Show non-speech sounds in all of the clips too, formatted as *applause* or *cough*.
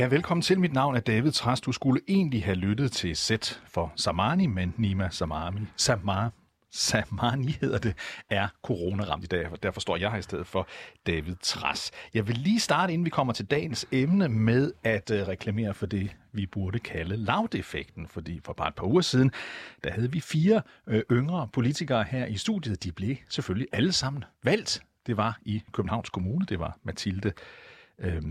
Ja, velkommen til. Mit navn er David Trast. Du skulle egentlig have lyttet til sæt for Samani, men Nima Samami, Samar, Samani hedder det, er coronaramt i dag. og Derfor står jeg her i stedet for David Tras. Jeg vil lige starte, inden vi kommer til dagens emne, med at øh, reklamere for det, vi burde kalde lavdeffekten. Fordi for bare et par uger siden, der havde vi fire øh, yngre politikere her i studiet. De blev selvfølgelig alle sammen valgt. Det var i Københavns Kommune. Det var Mathilde øh,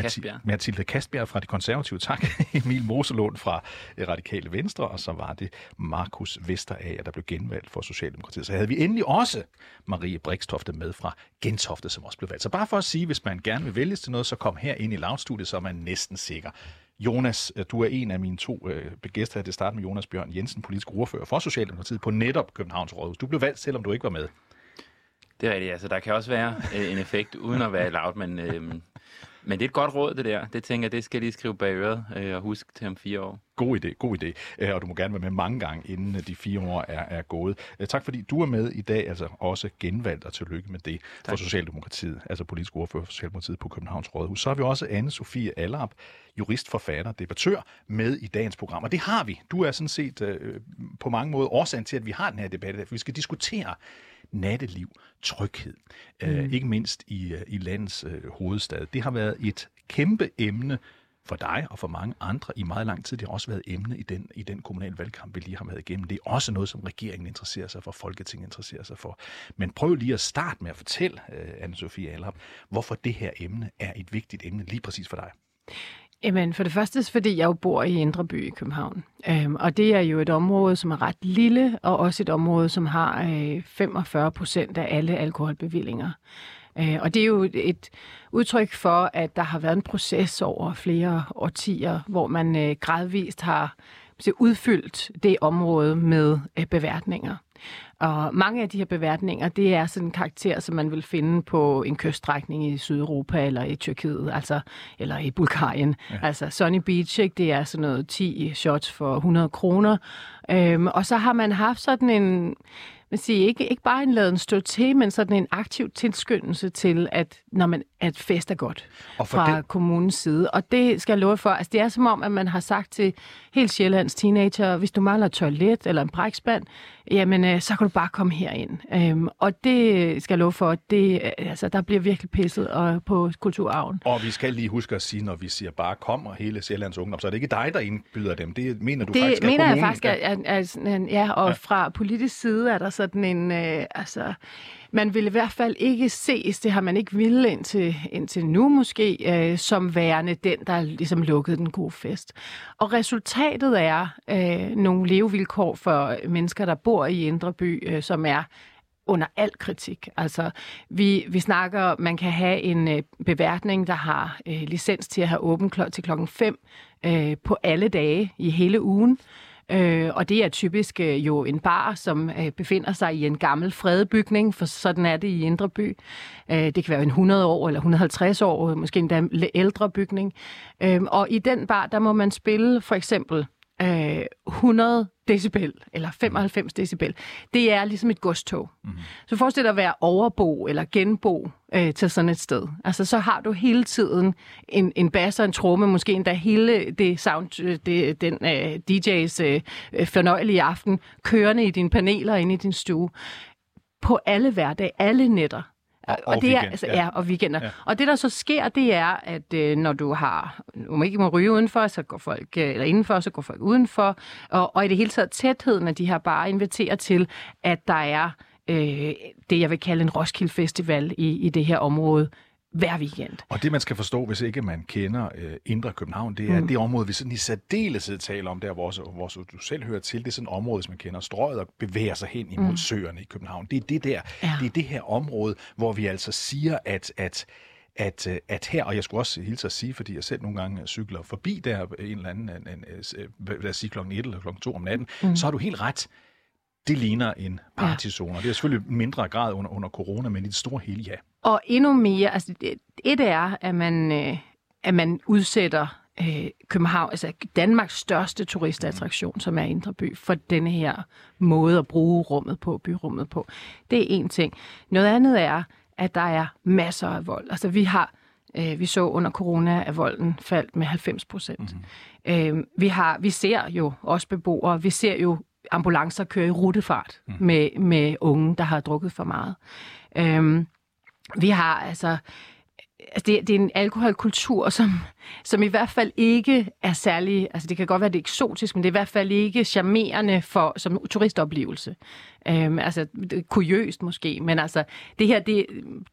Kastbjerg. Mathilde Kastbjerg fra De Konservative, tak. *laughs* Emil Moselund fra øh, Radikale Venstre, og så var det Markus Vesterager, der blev genvalgt for Socialdemokratiet. Så havde vi endelig også Marie Brikstofte med fra Gentofte, som også blev valgt. Så bare for at sige, hvis man gerne vil vælges til noget, så kom her ind i lavstudiet, så er man næsten sikker. Jonas, øh, du er en af mine to øh, gæster her. Det starter med Jonas Bjørn Jensen, politisk ordfører for Socialdemokratiet på netop Københavns Rådhus. Du blev valgt, selvom du ikke var med. Det er rigtigt. Altså, der kan også være øh, en effekt uden at være loud, men øh, men det er et godt råd, det der. Det tænker jeg, det skal jeg lige skrive bag øret øh, og huske til om fire år. God idé, god idé. Øh, og du må gerne være med mange gange, inden øh, de fire år er, er gået. Øh, tak fordi du er med i dag, altså også genvalgt, og tillykke med det tak. for Socialdemokratiet, altså politisk ordfører for Socialdemokratiet på Københavns Rådhus. Så har vi også Anne-Sophie Allerp, jurist, forfatter, debattør, med i dagens program. Og det har vi. Du er sådan set øh, på mange måder årsagen til, at vi har den her debat, for vi skal diskutere natteliv, tryghed, øh, mm. øh, ikke mindst i, øh, i landets øh, hovedstad. Det har været et kæmpe emne for dig og for mange andre i meget lang tid. Det har også været emne i den, i den kommunale valgkamp, vi lige har været igennem. Det er også noget, som regeringen interesserer sig for, Folketinget interesserer sig for. Men prøv lige at starte med at fortælle, uh, Anne-Sophie Alham, hvorfor det her emne er et vigtigt emne lige præcis for dig. Jamen, for det første, fordi jeg jo bor i Indre By i København. Øhm, og det er jo et område, som er ret lille, og også et område, som har øh, 45 procent af alle alkoholbevillinger. Øh, og det er jo et udtryk for, at der har været en proces over flere årtier, hvor man øh, gradvist har udfyldt det område med øh, beværtninger. Og mange af de her beværtninger, det er sådan en karakter, som man vil finde på en kyststrækning i Sydeuropa eller i Tyrkiet, altså, eller i Bulgarien. Ja. Altså Sunny Beach, ikke? det er sådan noget 10 shots for 100 kroner. Øhm, og så har man haft sådan en man siger, ikke, ikke bare en laden stå til, men sådan en aktiv tilskyndelse til, at, når man, at fest er godt og fra det... kommunens side. Og det skal jeg love for. Altså, det er som om, at man har sagt til helt Sjællands teenager, hvis du mangler et toilet eller en brækspand, jamen, øh, så kan du bare komme herind. Øhm, og det skal jeg love for, det, øh, altså, der bliver virkelig pisset og, på kulturarven. Og vi skal lige huske at sige, når vi siger bare kom og hele Sjællands Ungdom, så er det ikke dig, der indbyder dem. Det mener du det faktisk mener er jeg faktisk, at, at, at, at, ja, og ja. fra politisk side er der sådan en, øh, altså, man ville i hvert fald ikke ses, det har man ikke ville indtil, indtil nu måske, øh, som værende den, der ligesom lukkede den gode fest. Og resultatet er øh, nogle levevilkår for mennesker, der bor i Indre By, øh, som er under al kritik. Altså, vi, vi snakker, man kan have en øh, beværtning, der har øh, licens til at have åben kl- til klokken 5 øh, på alle dage i hele ugen. Øh, Øh, og det er typisk øh, jo en bar, som øh, befinder sig i en gammel fredebygning, for sådan er det i Indre By. Øh, det kan være en 100 år eller 150 år, måske endda ældre bygning. Øh, og i den bar, der må man spille for eksempel øh, 100 decibel, eller 95 decibel, det er ligesom et godstog. Mm-hmm. Så forestil dig at være overbo eller genbo øh, til sådan et sted. Altså, så har du hele tiden en, en bass og en tromme, måske endda hele det sound, øh, det, den øh, DJ's øh, fornøjelige aften, kørende i dine paneler inde i din stue. På alle hverdage, alle nætter. Og, og, og det weekend, er, altså, ja. ja, og weekender. Ja. Og det, der så sker, det er, at øh, når du har, må ikke må ryge udenfor, så går folk, øh, eller indenfor, så går folk udenfor. Og, og i det hele taget tætheden af de her bare inviterer til, at der er øh, det, jeg vil kalde en Roskilde Festival i, i det her område hver weekend. Og det, man skal forstå, hvis ikke man kender øh, Indre København, det er mm. det område, vi sådan i særdeleshed taler om, der hvor, hvor du selv hører til. Det er sådan et område, som man kender strøget og bevæger sig hen imod mm. søerne i København. Det er det der, ja. det er det her område, hvor vi altså siger, at, at at, øh, at her, og jeg skulle også hilse at sige, fordi jeg selv nogle gange cykler forbi der en eller anden, en, en, lad os sige klokken 1 eller klokken 2 om natten, mm. så har du helt ret. Det ligner en partizone, ja. det er selvfølgelig mindre grad under, under corona, men i det store hele, ja. Og endnu mere, altså et er, at man, øh, at man udsætter øh, København, altså Danmarks største turistattraktion, som er Indre By, for denne her måde at bruge rummet på, byrummet på. Det er en ting. Noget andet er, at der er masser af vold. Altså vi har Øh, vi så under corona, at volden faldt med 90 procent. Mm-hmm. Øh, vi, har, vi ser jo også beboere, vi ser jo ambulancer køre i rutefart mm. med, med unge, der har drukket for meget. Øh, vi har altså altså det, det er en alkoholkultur, som, som i hvert fald ikke er særlig, altså det kan godt være, det er eksotisk, men det er i hvert fald ikke charmerende for, som turistoplevelse. Øhm, altså kuriøst måske, men altså det her, det,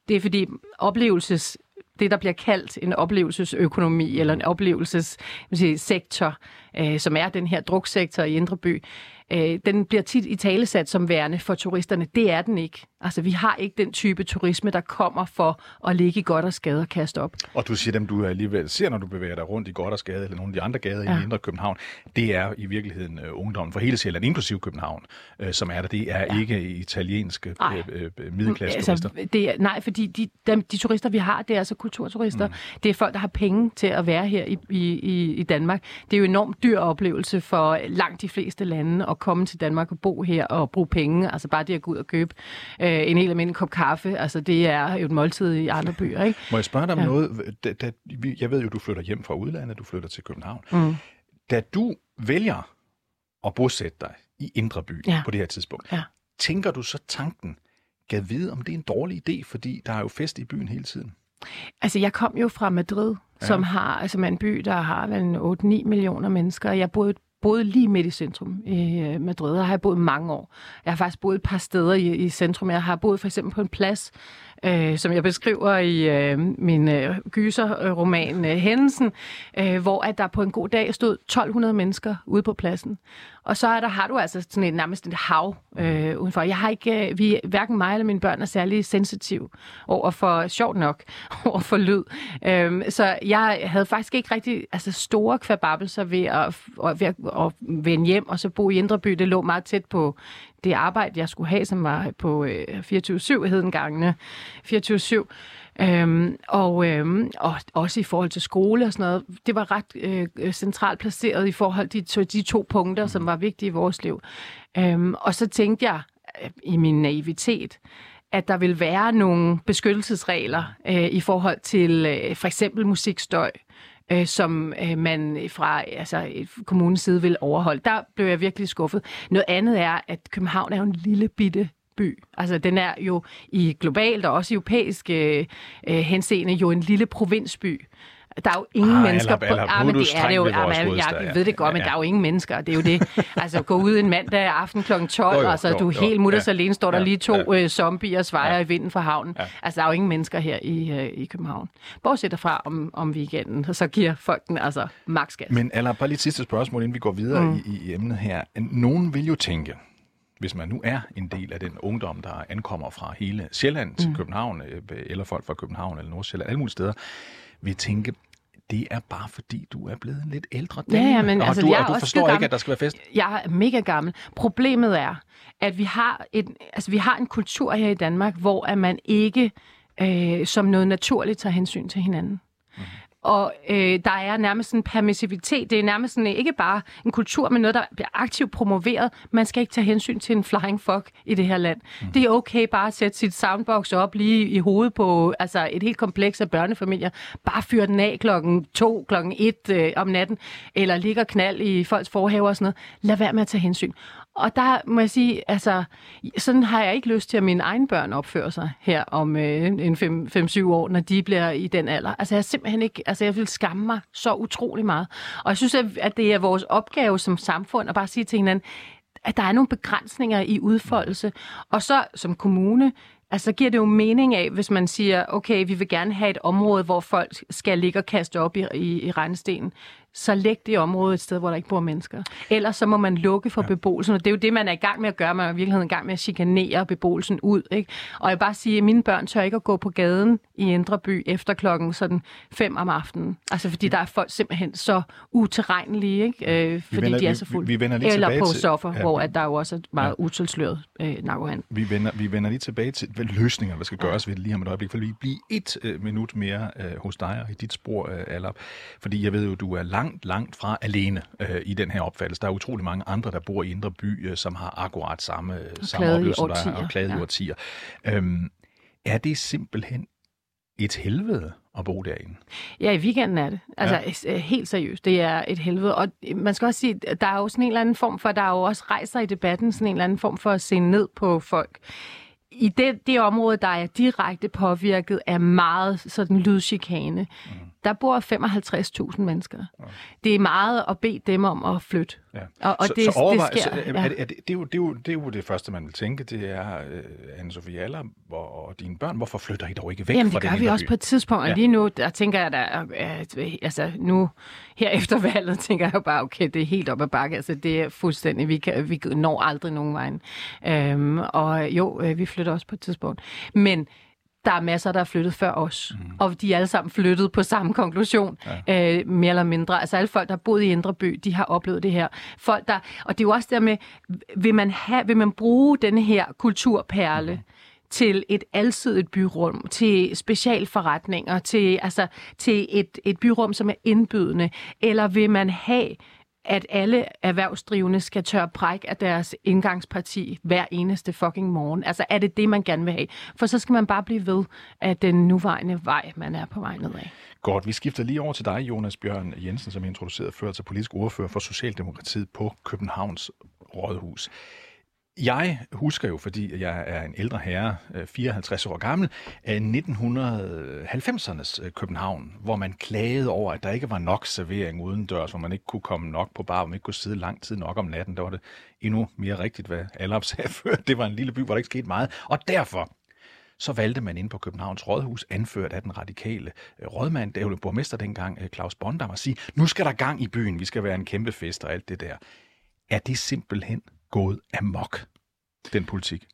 det er fordi oplevelses det, der bliver kaldt en oplevelsesøkonomi eller en oplevelsessektor, øh, som er den her druksektor i Indre By, øh, den bliver tit i talesat som værende for turisterne. Det er den ikke. Altså, vi har ikke den type turisme, der kommer for at ligge i godt og skade og kaste op. Og du siger dem, du alligevel ser, når du bevæger dig rundt i godt og skade, eller nogle af de andre gader ja. i Indre København, det er i virkeligheden uh, ungdommen for hele Sjælland, inklusive København, uh, som er der. Det er ja. ikke italienske uh, uh, middelklasse altså, turister. Det er, nej, fordi de, de, de turister, vi har, det er altså kulturturister. Mm. Det er folk, der har penge til at være her i, i, i Danmark. Det er jo en enormt dyr oplevelse for langt de fleste lande at komme til Danmark og bo her og bruge penge. Altså bare det at gå ud og købe øh, en helt almindelig kop kaffe. Altså det er jo et måltid i andre byer. Ikke? Må jeg spørge dig om ja. noget? Da, da, jeg ved jo, du flytter hjem fra udlandet, du flytter til København. Mm. Da du vælger at bosætte dig i Indre By ja. på det her tidspunkt, ja. tænker du så tanken, kan vide, om det er en dårlig idé, fordi der er jo fest i byen hele tiden? Altså, jeg kom jo fra Madrid, ja. som har, altså en by, der har vel 8-9 millioner mennesker. Jeg boede boet lige midt i centrum i Madrid, og har jeg boet mange år. Jeg har faktisk boet et par steder i, i centrum. Jeg har boet for eksempel på en plads, øh, som jeg beskriver i øh, min øh, gyserroman øh, Hændelsen, øh, hvor at der på en god dag stod 1200 mennesker ude på pladsen. Og så er der, har du altså sådan et, nærmest et hav øh, udenfor. Jeg har ikke, øh, vi, hverken mig eller mine børn er særlig sensitiv over for, sjovt nok, *laughs* over for lyd. Øhm, så jeg havde faktisk ikke rigtig altså store kvababelser ved at, ved at, at vende hjem og så bo i Indreby. Det lå meget tæt på det arbejde, jeg skulle have, som var på øh, 24-7, hed den gangene 24-7. Øhm, og, øhm, og også i forhold til skole og sådan noget. Det var ret øh, centralt placeret i forhold til de to, de to punkter, som var vigtige i vores liv. Øhm, og så tænkte jeg øh, i min naivitet, at der vil være nogle beskyttelsesregler øh, i forhold til øh, for eksempel musikstøj, øh, Øh, som øh, man fra altså, kommunens side vil overholde. Der blev jeg virkelig skuffet. Noget andet er, at København er jo en lille bitte by. Altså, den er jo i globalt og også europæisk øh, øh henseende jo en lille provinsby. Der er jo ingen ah, mennesker eller, eller, på... Ah, men det er det jo. Ah, jeg, jeg ved det godt, ja, men der er jo ingen mennesker. Det er jo det. *laughs* Altså, gå ud en mandag aften kl. 12, jo, jo, altså, du er helt mutters ja, alene, står der ja, lige to ja. øh, zombier svejer ja. i vinden fra havnen. Ja. Altså, der er jo ingen mennesker her i, øh, i København. Bortset fra om, om weekenden, så giver folk den altså maks gas. Men eller bare lige et sidste spørgsmål, inden vi går videre mm. i, i emnet her. Nogen vil jo tænke, hvis man nu er en del af den ungdom, der ankommer fra hele Sjælland til mm. København, øh, eller folk fra København eller Nordsjælland, alle mulige steder, vil tænke, det er bare fordi, du er blevet en lidt ældre dame. Ja, ja, men og altså, du, jeg og du forstår ikke, at der skal være fest? Jeg er mega gammel. Problemet er, at vi har, et, altså, vi har en kultur her i Danmark, hvor at man ikke øh, som noget naturligt tager hensyn til hinanden. Og øh, der er nærmest en permissivitet. Det er nærmest sådan, ikke bare en kultur, men noget, der bliver aktivt promoveret. Man skal ikke tage hensyn til en flying fuck i det her land. Mm. Det er okay bare at sætte sit soundbox op lige i hovedet på altså et helt kompleks af børnefamilier. Bare fyre den af klokken to, klokken et øh, om natten, eller ligger knald i folks forhaver og sådan noget. Lad være med at tage hensyn. Og der må jeg sige, altså, sådan har jeg ikke lyst til, at mine egne børn opfører sig her om øh, en 5-7 år, når de bliver i den alder. Altså, jeg simpelthen ikke, altså, jeg vil skamme mig så utrolig meget. Og jeg synes, at det er vores opgave som samfund at bare sige til hinanden, at der er nogle begrænsninger i udfoldelse. Og så som kommune, Altså giver det jo mening af, hvis man siger, okay, vi vil gerne have et område, hvor folk skal ligge og kaste op i, i, i regnstenen så læg det område et sted, hvor der ikke bor mennesker. Ellers så må man lukke for ja. beboelsen, og det er jo det, man er i gang med at gøre. Man er i virkeligheden i gang med at chikanere beboelsen ud. Ikke? Og jeg vil bare sige, at mine børn tør ikke at gå på gaden i Indre By efter klokken sådan fem om aftenen. Altså fordi der er folk simpelthen så uterrenlige, ikke? Øh, fordi vender, de er så fulde. Vi, vi vender lige Eller på til, soffer, ja, hvor at der er jo også er meget ja. utilsløret øh, narkohandel. Vi vender, vi vender lige tilbage til, hvad løsninger, der skal gøres ja. ved det lige om et øjeblik, for vi bliver et øh, minut mere øh, hos dig og i dit spor, øh, Alap. Fordi jeg ved jo, du er langt, langt fra alene øh, i den her opfattelse. Der er utrolig mange andre, der bor i Indre By, øh, som har akkurat samme, samme oplevelse, der og klaget ja. i årtier. Øhm, er det simpelthen et helvede at bo derinde. Ja, i weekenden er det. Altså ja. helt seriøst, det er et helvede. Og man skal også sige, der er jo sådan en eller anden form for, der er jo også rejser i debatten, sådan en eller anden form for at se ned på folk i det, det område, der er direkte påvirket af meget sådan lydchikane, mm. Der bor 55.000 mennesker. Ja. Det er meget at bede dem om at flytte. Ja. Og, og så, det, så overvej, det sker. Så, er, er, det, det, er jo, det, er jo, det er jo det første, man vil tænke, det er, uh, Anne-Sophie Aller og, og dine børn, hvorfor flytter I dog ikke væk Jamen, fra det gør vi også på et tidspunkt, og ja. lige nu, der tænker jeg, der, uh, altså nu, her efter valget, *laughs* tænker jeg jo bare, okay, det er helt op ad bakke, altså det er fuldstændig, vi, kan, vi når aldrig nogen vejen. Um, og jo, uh, vi flytter også på et tidspunkt. Men der er masser, der er flyttet før os, mm. og de er alle sammen flyttet på samme konklusion, ja. øh, mere eller mindre. Altså alle folk, der har boet i Indre By, de har oplevet det her. Folk, der, og det er jo også der med, vil man, have, vil man bruge denne her kulturperle, mm til et alsidigt byrum, til specialforretninger, til, altså, til et, et byrum, som er indbydende, eller vil man have at alle erhvervsdrivende skal tørre præk af deres indgangsparti hver eneste fucking morgen. Altså er det det, man gerne vil have? For så skal man bare blive ved at den nuværende vej, man er på vej nedad. Godt, vi skifter lige over til dig, Jonas Bjørn Jensen, som er introduceret før til politisk ordfører for Socialdemokratiet på Københavns Rådhus. Jeg husker jo, fordi jeg er en ældre herre, øh, 54 år gammel, af 1990'ernes øh, København, hvor man klagede over, at der ikke var nok servering uden dørs, hvor man ikke kunne komme nok på bar, hvor man ikke kunne sidde lang tid nok om natten. Der var det endnu mere rigtigt, hvad alle *laughs* sagde før. Det var en lille by, hvor der ikke skete meget. Og derfor så valgte man ind på Københavns Rådhus, anført af den radikale øh, rådmand, det var borgmester dengang, Claus Bondam, at sige, nu skal der gang i byen, vi skal være en kæmpe fest og alt det der. Er det simpelthen gået amok, den politik?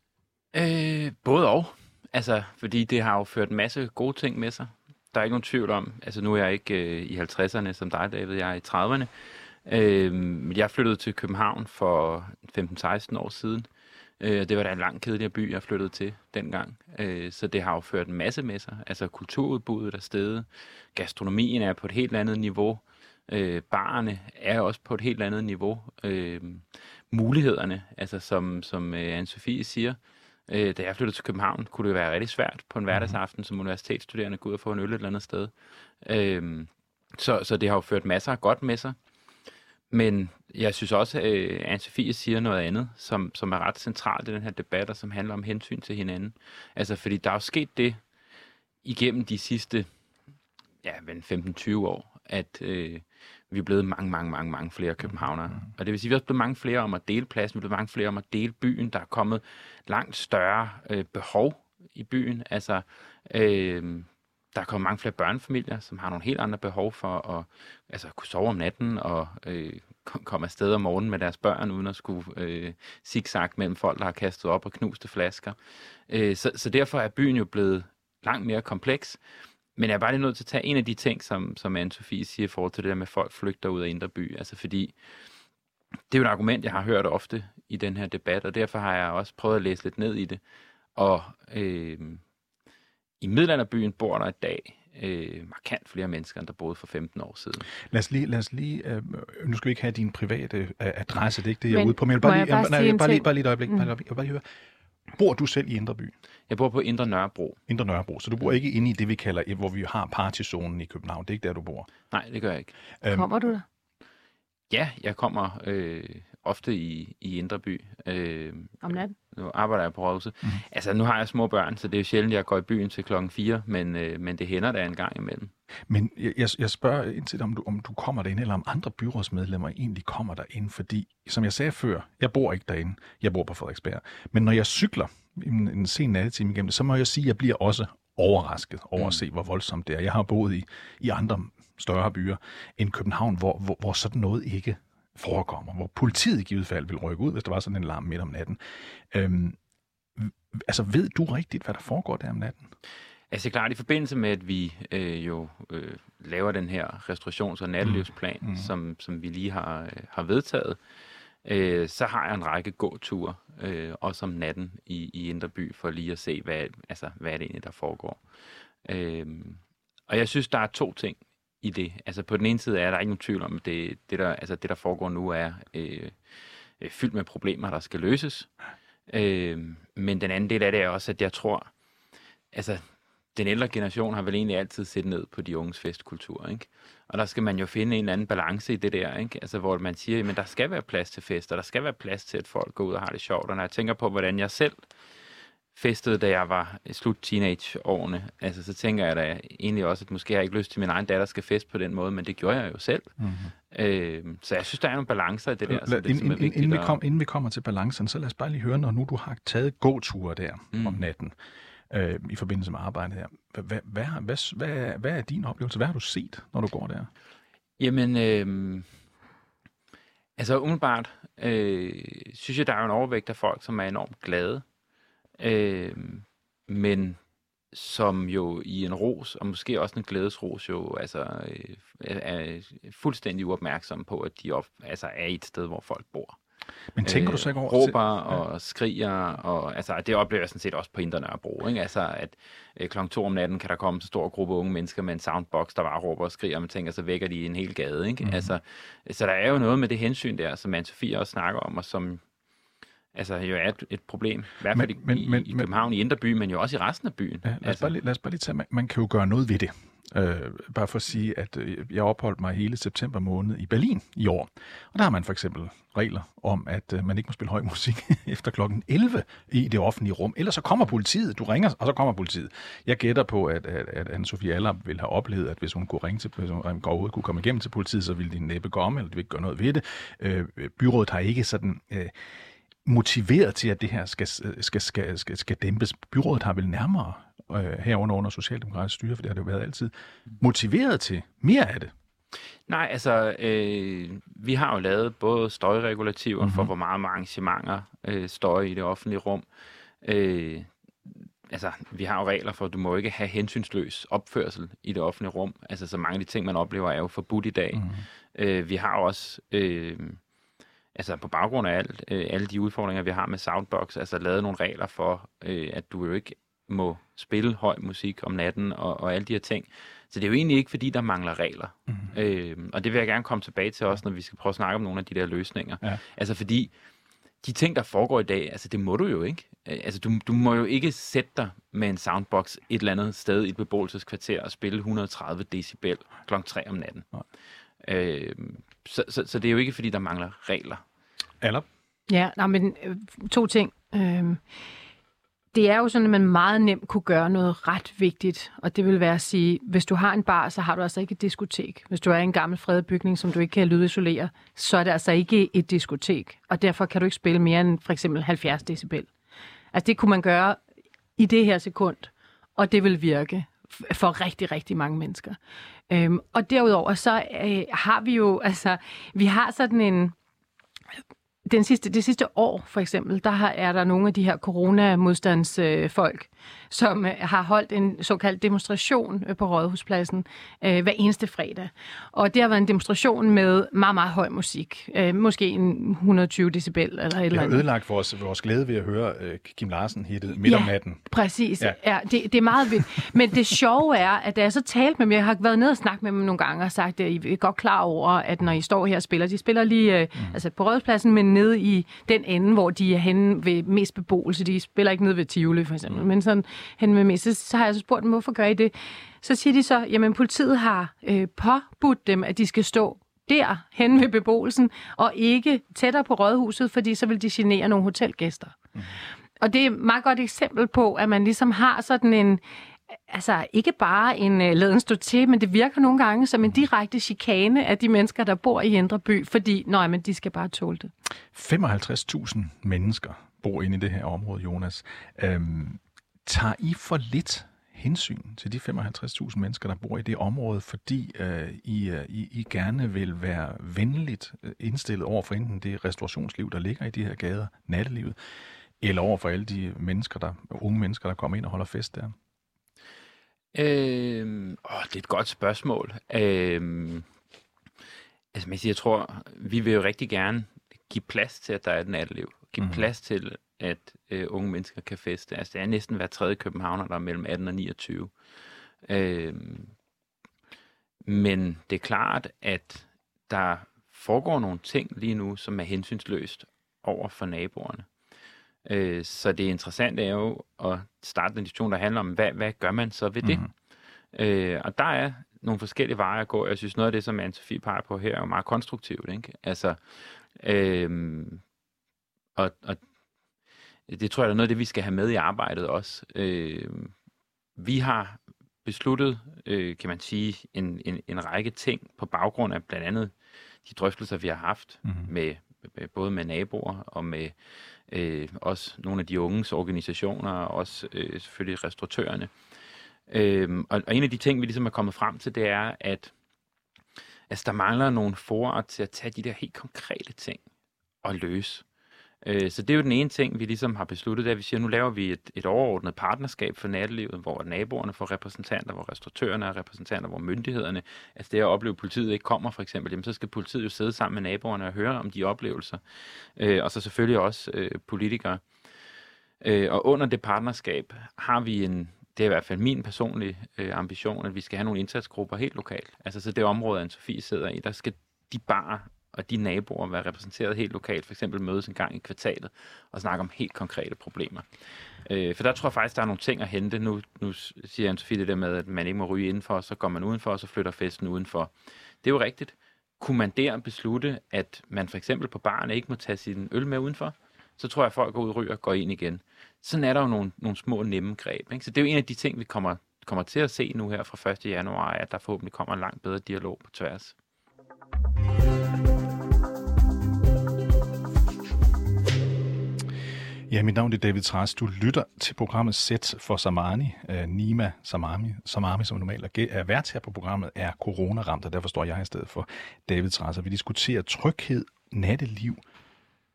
Øh, både og. Altså, fordi det har jo ført en masse gode ting med sig. Der er ikke nogen tvivl om, altså nu er jeg ikke øh, i 50'erne som dig, David, jeg er i 30'erne. Øh, jeg flyttede til København for 15-16 år siden. Øh, det var da en lang kedelig by, jeg flyttede til dengang. Øh, så det har jo ført en masse med sig. Altså kulturudbuddet er stedet. Gastronomien er på et helt andet niveau. Øh, barerne er også på et helt andet niveau. Øh, mulighederne, altså som, som øh, Anne-Sophie siger, øh, da jeg flyttede til København, kunne det være rigtig svært på en mhm. hverdagsaften som universitetsstuderende gå ud og få en øl et eller andet sted. Øh, så, så det har jo ført masser af godt med sig. Men jeg synes også, at øh, Anne-Sophie siger noget andet, som, som er ret centralt i den her debat, og som handler om hensyn til hinanden. Altså, fordi der er jo sket det igennem de sidste ja, 15-20 år, at øh, vi er blevet mange, mange, mange, mange flere københavnere. Mm. Og det vil sige, at vi er blevet mange flere om at dele pladsen, vi er blevet mange flere om at dele byen. Der er kommet langt større øh, behov i byen. Altså, øh, der er kommet mange flere børnefamilier, som har nogle helt andre behov for at altså, kunne sove om natten og øh, komme afsted om morgenen med deres børn, uden at skulle øh, zigzag mellem folk, der har kastet op og knuste flasker. Øh, så, så derfor er byen jo blevet langt mere kompleks. Men jeg er bare lige nødt til at tage en af de ting, som, som Anne-Sophie siger i forhold til det der med, at folk flygter ud af Indre By. Altså fordi, det er jo et argument, jeg har hørt ofte i den her debat, og derfor har jeg også prøvet at læse lidt ned i det. Og øh, i Middelalderbyen bor der i dag øh, markant flere mennesker, end der boede for 15 år siden. Lad os lige, lad os lige øh, nu skal vi ikke have din private øh, adresse, det er ikke det, jeg er ude på, men bare, lige, bare, nej, bare, lige, bare lige et øjeblik, mm. bare, jeg bare lige høre. Bor du selv i Indre By? Jeg bor på Indre Nørrebro. Indre Nørrebro, så du bor ikke inde i det, vi kalder, hvor vi har partyzonen i København. Det er ikke der, du bor? Nej, det gør jeg ikke. Øhm, Kommer du der? Ja, jeg kommer øh, ofte i, i Indre By. Øh, Om natten? Nu arbejder jeg på Rådhuset. Mm. Altså, nu har jeg små børn, så det er jo sjældent, jeg går i byen til klokken 4, men, øh, men det hænder der en gang imellem. Men jeg, jeg spørger indtil, om du, om du kommer derinde, eller om andre byrådsmedlemmer egentlig kommer derinde, fordi, som jeg sagde før, jeg bor ikke derinde. Jeg bor på Frederiksberg. Men når jeg cykler en, en sen nattetime igennem det, så må jeg sige, at jeg bliver også overrasket over mm. at se, hvor voldsomt det er. Jeg har boet i, i andre større byer end København, hvor, hvor, hvor sådan noget ikke forekommer, hvor politiet i givet fald vil rykke ud, hvis der var sådan en larm midt om natten. Øhm, altså, ved du rigtigt, hvad der foregår der om natten? Altså klart, i forbindelse med, at vi øh, jo øh, laver den her restaurations- og nattelivsplan, mm. Mm. Som, som vi lige har, øh, har vedtaget, øh, så har jeg en række gåture, øh, også om natten i, i Indre By, for lige at se, hvad, altså, hvad er det egentlig, der foregår. Øh, og jeg synes, der er to ting i det. Altså på den ene side er der ikke nogen tvivl om, at det, det, der, altså, det der foregår nu er øh, øh, fyldt med problemer, der skal løses. Øh, men den anden del af det er også, at jeg tror, altså den ældre generation har vel egentlig altid set ned på de unges festkultur, ikke? Og der skal man jo finde en eller anden balance i det der, ikke? Altså, hvor man siger, at der skal være plads til fester, der skal være plads til, at folk går ud og har det sjovt. Og når jeg tænker på, hvordan jeg selv festede, da jeg var i slut teenageårene, altså, så tænker jeg da egentlig også, at måske har jeg ikke lyst til, at min egen datter skal feste på den måde, men det gjorde jeg jo selv. Mm-hmm. Øh, så jeg synes, der er nogle balancer i det der, som, det, inden, som er vigtigt. Inden vi, kom, inden vi kommer til balancen, så lad os bare lige høre, når nu du har taget gåture der mm. om natten, øh, i forbindelse med arbejdet her. Hvad, hvad, hvad, hvad, hvad er din oplevelse? Hvad har du set, når du går der? Jamen, øh, altså umiddelbart øh, synes jeg, der er en overvægt af folk, som er enormt glade, øh, men som jo i en ros, og måske også en glædesros, jo altså, øh, er fuldstændig uopmærksom på, at de op, altså, er et sted, hvor folk bor. Men tænker øh, du så ikke over... Råber og ja. skriger, og altså, det oplever jeg sådan set også på Indre Nørrebro, ikke? Altså, at øh, kl. 2 om natten kan der komme så stor gruppe unge mennesker med en soundbox, der bare råber og skriger, og man tænker, så vækker de en hel gade, ikke? Mm. Altså, så der er jo noget med det hensyn der, som Anne-Sophie også snakker om, og som altså jo er et, et problem. I hvert fald men, i, men, i København, men, i Indre By, men jo også i resten af byen. Ja, lad, os altså. bare lige, lad os bare lige tage, man, man kan jo gøre noget ved det. Øh, bare for at sige, at øh, jeg opholdt mig hele september måned i Berlin i år. Og der har man for eksempel regler om, at øh, man ikke må spille høj musik *laughs* efter klokken 11 i det offentlige rum. Ellers så kommer politiet. Du ringer, og så kommer politiet. Jeg gætter på, at, at, at Anne-Sophie Aller ville have oplevet, at hvis hun kunne ringe til, hvis hun overhovedet kunne komme igennem til politiet, så ville de næppe komme, eller de ville ikke gøre noget ved det. Øh, byrådet har ikke sådan... Øh, motiveret til, at det her skal, skal, skal, skal, skal dæmpes. Byrådet har vel nærmere øh, herunder under socialdemokratisk styre, for det har det jo været altid, motiveret til mere af det? Nej, altså, øh, vi har jo lavet både støjregulativer mm-hmm. for, hvor meget arrangementer øh, støj i det offentlige rum. Øh, altså, vi har jo regler for, at du må ikke have hensynsløs opførsel i det offentlige rum. Altså, så mange af de ting, man oplever, er jo forbudt i dag. Mm-hmm. Øh, vi har også... Øh, altså på baggrund af alt, øh, alle de udfordringer, vi har med Soundbox, altså lavet nogle regler for, øh, at du jo ikke må spille høj musik om natten og, og alle de her ting. Så det er jo egentlig ikke, fordi der mangler regler. Mm-hmm. Øh, og det vil jeg gerne komme tilbage til også, når vi skal prøve at snakke om nogle af de der løsninger. Ja. Altså fordi de ting, der foregår i dag, altså det må du jo ikke. Øh, altså du, du må jo ikke sætte dig med en soundbox et eller andet sted i et beboelseskvarter og spille 130 decibel kl. 3 om natten. Nej. Øh, så, så, så det er jo ikke, fordi der mangler regler. Eller? Ja, nej, men øh, to ting. Øh, det er jo sådan, at man meget nemt kunne gøre noget ret vigtigt, og det vil være at sige, hvis du har en bar, så har du altså ikke et diskotek. Hvis du er i en gammel fredet bygning, som du ikke kan lydisolere, så er det altså ikke et diskotek, og derfor kan du ikke spille mere end for eksempel 70 decibel. Altså det kunne man gøre i det her sekund, og det vil virke for rigtig, rigtig mange mennesker. Øhm, og derudover så øh, har vi jo, altså, vi har sådan en, den sidste, det sidste år, for eksempel, der har, er der nogle af de her coronamodstandsfolk, øh, som øh, har holdt en såkaldt demonstration øh, på Rådhuspladsen øh, hver eneste fredag. Og det har været en demonstration med meget, meget høj musik. Øh, måske en 120 decibel eller et eller andet. Det har ødelagt vores, vores glæde ved at høre øh, Kim Larsen hittet midt ja, om natten. præcis. Ja. Ja, det, det er meget vildt. Men det sjove er, at da jeg så talte med dem, jeg har været ned og snakket med dem nogle gange og sagt, at I er godt klar over, at når I står her og spiller, de spiller lige øh, mm. altså på Rådhuspladsen, men nede i den ende, hvor de er henne ved mest beboelse. De spiller ikke nede ved Tivoli, for eksempel, mm. men sådan hen med mig. Så, så har jeg så spurgt dem, hvorfor gør I det? Så siger de så, jamen politiet har øh, påbudt dem, at de skal stå der hen ved beboelsen, og ikke tættere på rådhuset, fordi så vil de genere nogle hotelgæster. Mm. Og det er et meget godt eksempel på, at man ligesom har sådan en, altså ikke bare en uh, laden stå til, men det virker nogle gange som en direkte chikane af de mennesker, der bor i Indre By, fordi nej, men de skal bare tåle det. 55.000 mennesker bor inde i det her område, Jonas. Øhm, Tager I for lidt hensyn til de 55.000 mennesker, der bor i det område, fordi øh, I, øh, I, I gerne vil være venligt øh, indstillet over for enten det restaurationsliv, der ligger i de her gader, nattelivet, eller over for alle de mennesker, der, unge mennesker, der kommer ind og holder fest der? Øh, åh, det er et godt spørgsmål. Øh, altså, jeg tror, vi vil jo rigtig gerne give plads til, at der er et natteliv. Give mm. plads til, at øh, unge mennesker kan feste. Altså, det er næsten hver tredje københavner, der er mellem 18 og 29. Øh, men det er klart, at der foregår nogle ting lige nu, som er hensynsløst over for naboerne. Øh, så det interessante er jo at starte en diskussion, der handler om, hvad, hvad gør man så ved det? Mm. Øh, og der er nogle forskellige veje at gå. Jeg synes, noget af det, som Anne-Sophie peger på her, er jo meget konstruktivt. Ikke? Altså, øh, og, og det tror jeg er noget af det, vi skal have med i arbejdet også. Øh, vi har besluttet, øh, kan man sige, en, en, en række ting på baggrund af blandt andet de drøftelser, vi har haft mm-hmm. med, med både med naboer og med øh, også nogle af de unges organisationer, og også øh, selvfølgelig restauratørerne. Øh, og, og en af de ting, vi ligesom er kommet frem til, det er, at altså, der mangler nogle forer til at tage de der helt konkrete ting og løse. Øh, så det er jo den ene ting, vi ligesom har besluttet, at vi siger, at nu laver vi et, et overordnet partnerskab for nattelivet, hvor naboerne får repræsentanter, hvor restauratørerne er repræsentanter, hvor myndighederne, altså det at opleve, at politiet ikke kommer for eksempel, jamen så skal politiet jo sidde sammen med naboerne og høre om de oplevelser. Øh, og så selvfølgelig også øh, politikere. Øh, og under det partnerskab har vi en, det er i hvert fald min personlige øh, ambition, at vi skal have nogle indsatsgrupper helt lokalt. Altså så det område, Anne-Sophie sidder i, der skal de bare og de naboer være repræsenteret helt lokalt, for eksempel mødes en gang i kvartalet og snakke om helt konkrete problemer. Øh, for der tror jeg faktisk, der er nogle ting at hente. Nu, nu siger Anne-Sophie det der med, at man ikke må ryge indenfor, så går man udenfor, og så flytter festen udenfor. Det er jo rigtigt. Kunne man der beslutte, at man for eksempel på baren ikke må tage sin øl med udenfor, så tror jeg, at folk går ud og ryger og går ind igen. Sådan er der jo nogle, nogle små nemme greb. Ikke? Så det er jo en af de ting, vi kommer, kommer til at se nu her fra 1. januar, at der forhåbentlig kommer en langt bedre dialog på tværs. Ja, mit navn er David Træs. Du lytter til programmet Sæt for Samani. Øh, Nima Samami, Samami, som normalt er vært her på programmet, er corona-ramt, og derfor står jeg i stedet for David Træs. Og vi diskuterer tryghed, natteliv,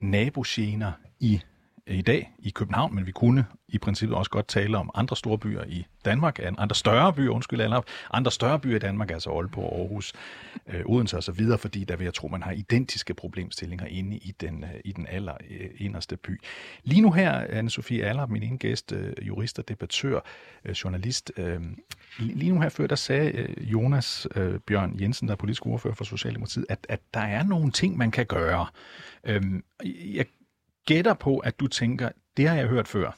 nabogener i Øh, i dag i København, men vi kunne i princippet også godt tale om andre store byer i Danmark, andre større byer, undskyld, andre, andre større byer i Danmark, altså Aalborg, Aarhus, øh, Odense og så videre, fordi der vil jeg tro, man har identiske problemstillinger inde i den, øh, i den aller øh, inderste by. Lige nu her, Anne-Sophie Aller, min ene gæst, øh, jurist og debattør, øh, journalist, øh, lige nu her før, der sagde øh, Jonas øh, Bjørn Jensen, der er politisk ordfører for Socialdemokratiet, at, at der er nogle ting, man kan gøre. Øh, jeg gætter på, at du tænker, det har jeg hørt før.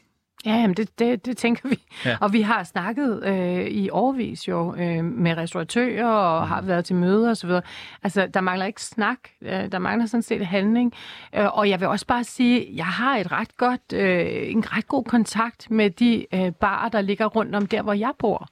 Ja, jamen det, det, det tænker vi. Ja. Og vi har snakket øh, i årvis jo øh, med restauratører og mm. har været til møder osv. Altså, der mangler ikke snak. Øh, der mangler sådan set handling. Øh, og jeg vil også bare sige, jeg har et ret godt, øh, en ret god kontakt med de øh, barer, der ligger rundt om der, hvor jeg bor.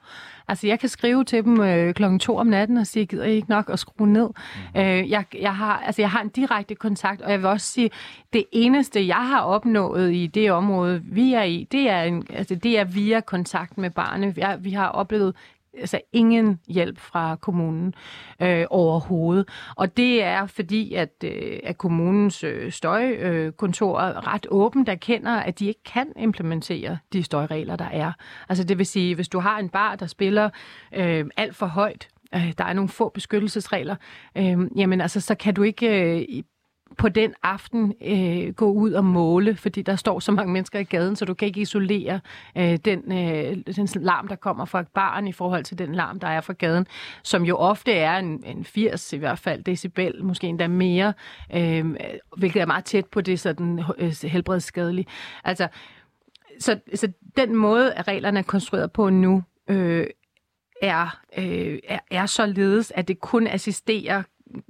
Altså, jeg kan skrive til dem øh, klokken to om natten og sige, gider I ikke nok at skrue ned? Mm. Øh, jeg, jeg, har, altså, jeg har en direkte kontakt, og jeg vil også sige, det eneste, jeg har opnået i det område, vi er i, det er, en, altså, det er via kontakt med barne. Jeg, vi har oplevet altså ingen hjælp fra kommunen øh, overhovedet. Og det er fordi, at, øh, at kommunens øh, støjkontor øh, ret åbent erkender, at de ikke kan implementere de støjregler, der er. Altså det vil sige, hvis du har en bar, der spiller øh, alt for højt, øh, der er nogle få beskyttelsesregler, øh, jamen altså, så kan du ikke øh, på den aften øh, gå ud og måle, fordi der står så mange mennesker i gaden, så du kan ikke isolere øh, den, øh, den larm, der kommer fra barn i forhold til den larm, der er fra gaden, som jo ofte er en, en 80 i hvert fald decibel, måske endda mere, øh, hvilket er meget tæt på det sådan øh, helbredsskadelige. Altså, så, så den måde, at reglerne er konstrueret på nu, øh, er, øh, er, er således, at det kun assisterer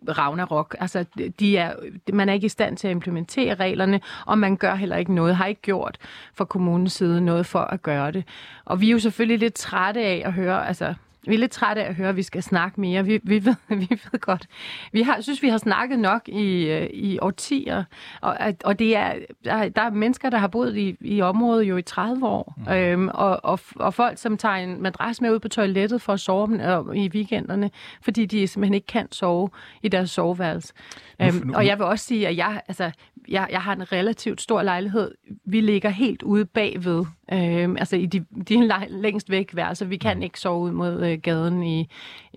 Ragnarok. Altså, de er, man er ikke i stand til at implementere reglerne, og man gør heller ikke noget, har ikke gjort fra kommunens side noget for at gøre det. Og vi er jo selvfølgelig lidt trætte af at høre, altså vi er lidt trætte af at høre, at vi skal snakke mere. Vi, vi, ved, *laughs* vi ved godt. Vi har, synes, vi har snakket nok i, øh, i årtier. Og, og det er, der, der er mennesker, der har boet i, i området jo i 30 år. Mm. Øhm, og, og, og folk, som tager en madras med ud på toilettet for at sove øh, i weekenderne, fordi de simpelthen ikke kan sove i deres soveværelse. Øhm, og jeg vil også sige, at jeg, altså, jeg, jeg har en relativt stor lejlighed. Vi ligger helt ude bagved, øh, altså i de, de længst væk værelser. Vi kan mm. ikke sove ud mod øh, gaden i,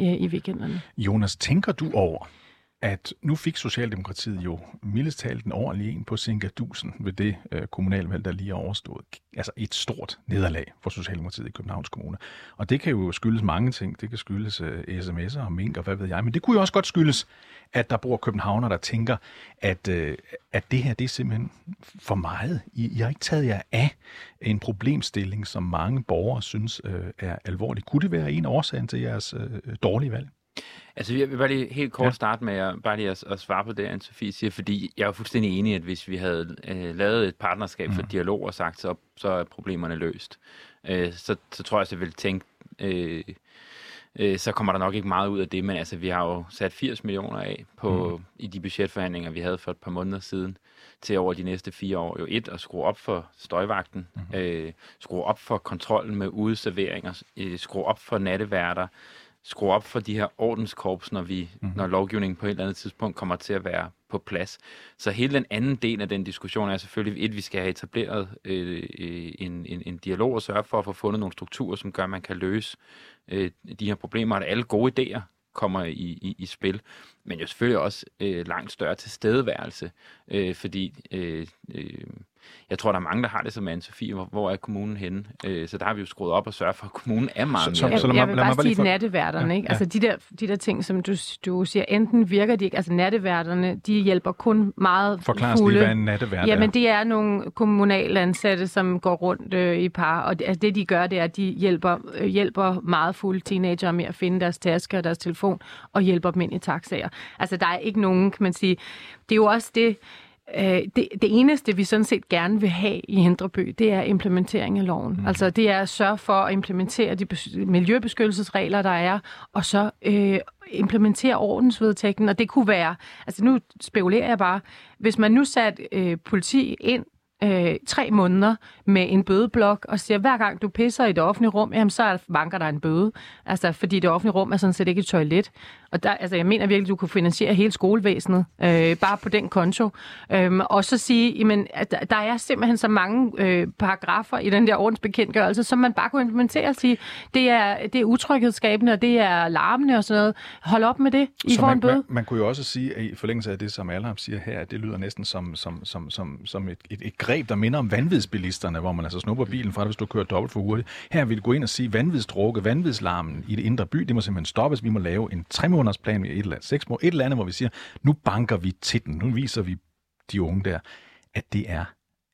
øh, i weekenderne. Jonas, tænker du over, at nu fik Socialdemokratiet jo mildest talt en ordentlig en på Sinkadusen ved det øh, kommunalvalg, der lige er overstået. Altså et stort nederlag for Socialdemokratiet i Københavns Kommune. Og det kan jo skyldes mange ting. Det kan skyldes øh, sms'er og mink og hvad ved jeg. Men det kunne jo også godt skyldes, at der bor københavner, der tænker, at, øh, at det her det er simpelthen for meget. I, I har ikke taget jer af en problemstilling, som mange borgere synes øh, er alvorlig. Kunne det være en årsag til jeres øh, dårlige valg? Altså, jeg vil bare lige helt kort ja. starte med at, bare lige at, at svare på det, Anne-Sophie siger, fordi jeg er fuldstændig enig, at hvis vi havde øh, lavet et partnerskab mm. for dialog og sagt, så, så er problemerne løst, øh, så, så tror jeg, at jeg vil tænke, øh, øh, så kommer der nok ikke meget ud af det, men altså, vi har jo sat 80 millioner af på, mm. i de budgetforhandlinger, vi havde for et par måneder siden, til over de næste fire år. Jo et, at skrue op for støjvagten, mm. øh, skrue op for kontrollen med udeserveringer, øh, skrue op for natteværter, skrue op for de her ordenskorps, når, vi, mm. når lovgivningen på et eller andet tidspunkt kommer til at være på plads. Så hele den anden del af den diskussion er selvfølgelig, et, vi skal have etableret øh, en, en, en dialog og sørge for at få fundet nogle strukturer, som gør, at man kan løse øh, de her problemer, at alle gode idéer kommer i, i, i spil. Men jo selvfølgelig også øh, langt større tilstedeværelse, øh, fordi øh, øh, jeg tror, der er mange, der har det som Anne-Sophie, hvor, hvor er kommunen henne? Øh, så der har vi jo skruet op og sørget for, at kommunen er meget så, mere. Så, så, jeg, jeg vil bare sige for... natteværterne, ja, ikke? Altså de der, de der ting, som du, du siger, enten virker de ikke, altså natteværterne, de hjælper kun meget Forklar fulde. lige, hvad en nattevært Jamen det er nogle kommunale ansatte, som går rundt øh, i par, og det, altså, det de gør, det er, at de hjælper, øh, hjælper meget fulde teenager med at finde deres taske og deres telefon, og hjælper dem ind i taxaer. Altså der er ikke nogen, kan man sige, det er jo også det, Øh, det, det eneste, vi sådan set gerne vil have i Hindreby, det er implementering af loven. Mm. Altså det er at sørge for at implementere de miljøbeskyttelsesregler, der er, og så øh, implementere ordensvedtægten. Og det kunne være, altså nu spekulerer jeg bare, hvis man nu satte øh, politi ind øh, tre måneder med en bødeblok og siger, hver gang du pisser i det offentlige rum, jamen så banker der en bøde. Altså, fordi det offentlige rum er sådan set ikke et toilet. Og der, altså, jeg mener virkelig, du kunne finansiere hele skolevæsenet, øh, bare på den konto. Øhm, og så sige, jamen, at der er simpelthen så mange øh, paragrafer i den der ordensbekendtgørelse, som man bare kunne implementere og sige, det er, det er utryghedsskabende, og det er larmende og sådan noget. Hold op med det. I så får man, en bøde. Man, man kunne jo også sige, at i forlængelse af det, som Alham siger her, at det lyder næsten som, som, som, som, som et, et, et greb, der minder om vanvidsbilisterne, hvor man altså snupper bilen fra det, hvis du kører dobbelt for hurtigt. Her vil gå ind og sige, vanvidsdrukke, vanvidslarmen i det indre by, det må simpelthen stoppes. Vi må lave en tre måneders plan i et eller andet, seks måneder, et eller andet, hvor vi siger, nu banker vi til den. Nu viser vi de unge der, at det er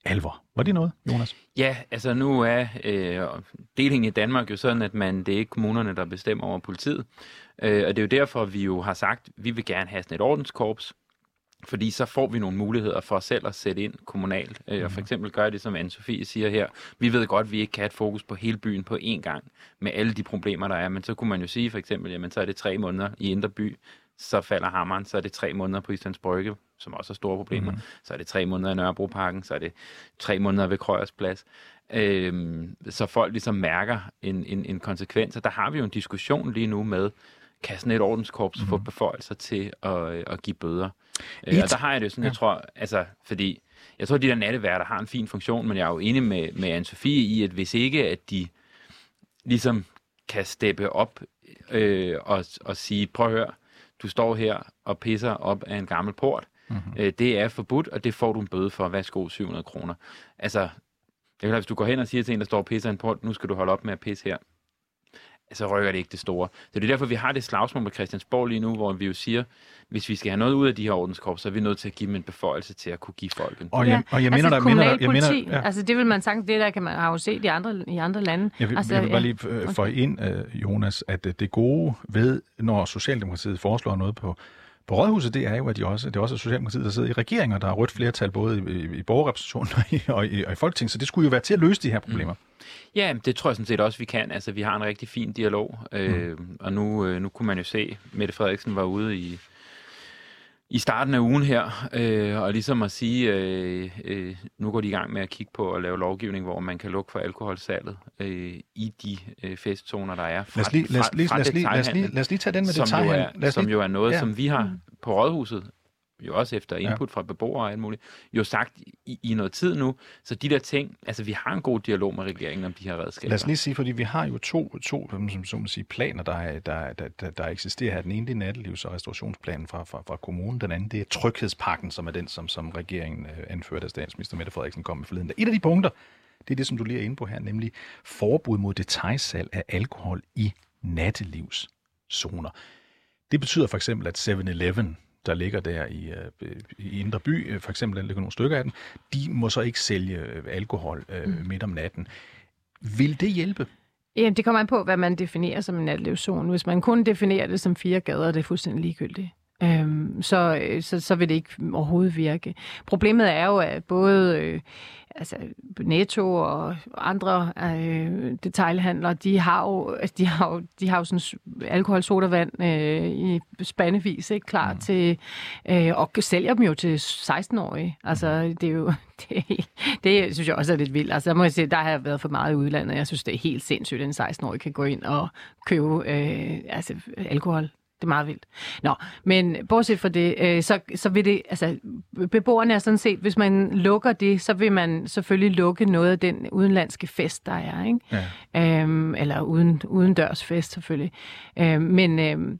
alvor. Var det noget, Jonas? Ja, altså nu er øh, delingen i Danmark jo sådan, at man, det er ikke kommunerne, der bestemmer over politiet. Øh, og det er jo derfor, vi jo har sagt, at vi vil gerne have sådan et ordenskorps, fordi så får vi nogle muligheder for os selv at sætte ind kommunalt. Mm. Og for mhm. eksempel gøre det, som Anne-Sophie siger her. Vi ved godt, at vi ikke kan have et fokus på hele byen på én gang, med alle de problemer, der er. Men så kunne man jo sige for eksempel, jamen så er det tre måneder i Indre By, så falder hammeren, så er det tre måneder på Islands Brygge, som også har store problemer. Mm. Så er det tre måneder i Nørrebroparken, så er det tre måneder ved Krøjers Plads. Øhm, så folk ligesom mærker en, en, en konsekvens. Og der har vi jo en diskussion lige nu med, kan sådan et ordenskorps mm. få beføjelser til at, at give bøder? Øh, og der har jeg det sådan, ja. jeg tror, altså, fordi jeg tror, at de der natteværter har en fin funktion, men jeg er jo enig med, med Anne-Sophie i, at hvis ikke, at de ligesom kan steppe op øh, og, og sige, prøv at høre, du står her og pisser op af en gammel port. Mm-hmm. Øh, det er forbudt, og det får du en bøde for. Værsgo, 700 kroner. Altså, det er hvis du går hen og siger til en, der står og pisser en port, nu skal du holde op med at pisse her så rykker det ikke det store. Så det er derfor, vi har det slagsmål med Christiansborg lige nu, hvor vi jo siger, hvis vi skal have noget ud af de her ordenskorps, så er vi nødt til at give dem en beføjelse til at kunne give folk en Og jeg, og jeg mener, altså, der, jeg mener, ja. altså det vil man sagt, det der kan man have jo set i andre, i andre lande. Jeg vil, altså, jeg vil bare lige øh, få ind, uh, Jonas, at uh, det gode ved, når Socialdemokratiet foreslår noget på på Rådhuset, det er jo, at de også, det er også Socialdemokratiet, der sidder i regeringer, der har rødt flertal både i, i, i borgerrepræsentationen og i, og, i, og i Folketinget, så det skulle jo være til at løse de her problemer. Mm. Ja, det tror jeg sådan set også, vi kan. Altså, vi har en rigtig fin dialog, øh, mm. og nu, øh, nu kunne man jo se, Mette Frederiksen var ude i, i starten af ugen her, øh, og ligesom at sige, øh, øh, nu går de i gang med at kigge på at lave lovgivning, hvor man kan lukke for alkoholsalget øh, i de øh, festzoner, der er. Fra, lad, os lige, lad, os lige, lad, os lige, lad, os lige, lad os lige tage den med som detaljhandel. Jo er, som jo er noget, ja. som vi har på Rådhuset jo også efter input ja. fra beboere og alt muligt, jo sagt i, i noget tid nu. Så de der ting, altså vi har en god dialog med regeringen om de her redskaber. Lad os lige sige, fordi vi har jo to, to som, som sige, planer, der, der, der, der, der eksisterer her. Den ene det er nattelivs- og restaurationsplanen fra, fra, fra kommunen. Den anden det er tryghedspakken, som er den, som, som regeringen øh, anførte af statsminister Mette Frederiksen kom med forleden. Et af de punkter, det er det, som du lige er inde på her, nemlig forbud mod detaljsalg af alkohol i nattelivszoner. Det betyder for eksempel, at 7-Eleven, der ligger der i, øh, i Indre By, øh, for eksempel, der ligger nogle stykker af den, de må så ikke sælge øh, alkohol øh, mm. midt om natten. Vil det hjælpe? Jamen, det kommer an på, hvad man definerer som en nattelivszone. Hvis man kun definerer det som fire gader, det er fuldstændig ligegyldigt øhm, så, så, så vil det ikke overhovedet virke. Problemet er jo, at både øh, altså Netto og andre øh, detailhandlere, de har jo, altså, de har jo, de har jo sådan alkoholsodavand øh, i spandevis, ikke klar mm. til, øh, og sælger dem jo til 16-årige. Altså, det er jo, *laughs* det, det synes jeg også er lidt vildt. Altså, der må jeg sige, der har jeg været for meget i udlandet. Jeg synes, det er helt sindssygt, at en 16-årig kan gå ind og købe øh, altså, alkohol det er meget vildt. Nå, men bortset fra det, øh, så, så vil det, altså, beboerne er sådan set, hvis man lukker det, så vil man selvfølgelig lukke noget af den udenlandske fest, der er, ikke? Ja. Øhm, eller uden, uden dørs fest, selvfølgelig. Øhm, men, øhm,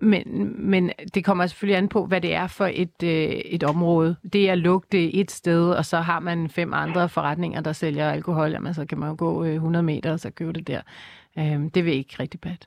men, men det kommer selvfølgelig an på, hvad det er for et, øh, et område. Det er at lukke det et sted, og så har man fem andre forretninger, der sælger alkohol, jamen så kan man jo gå øh, 100 meter og så købe det der. Øh, det vil ikke rigtig pat.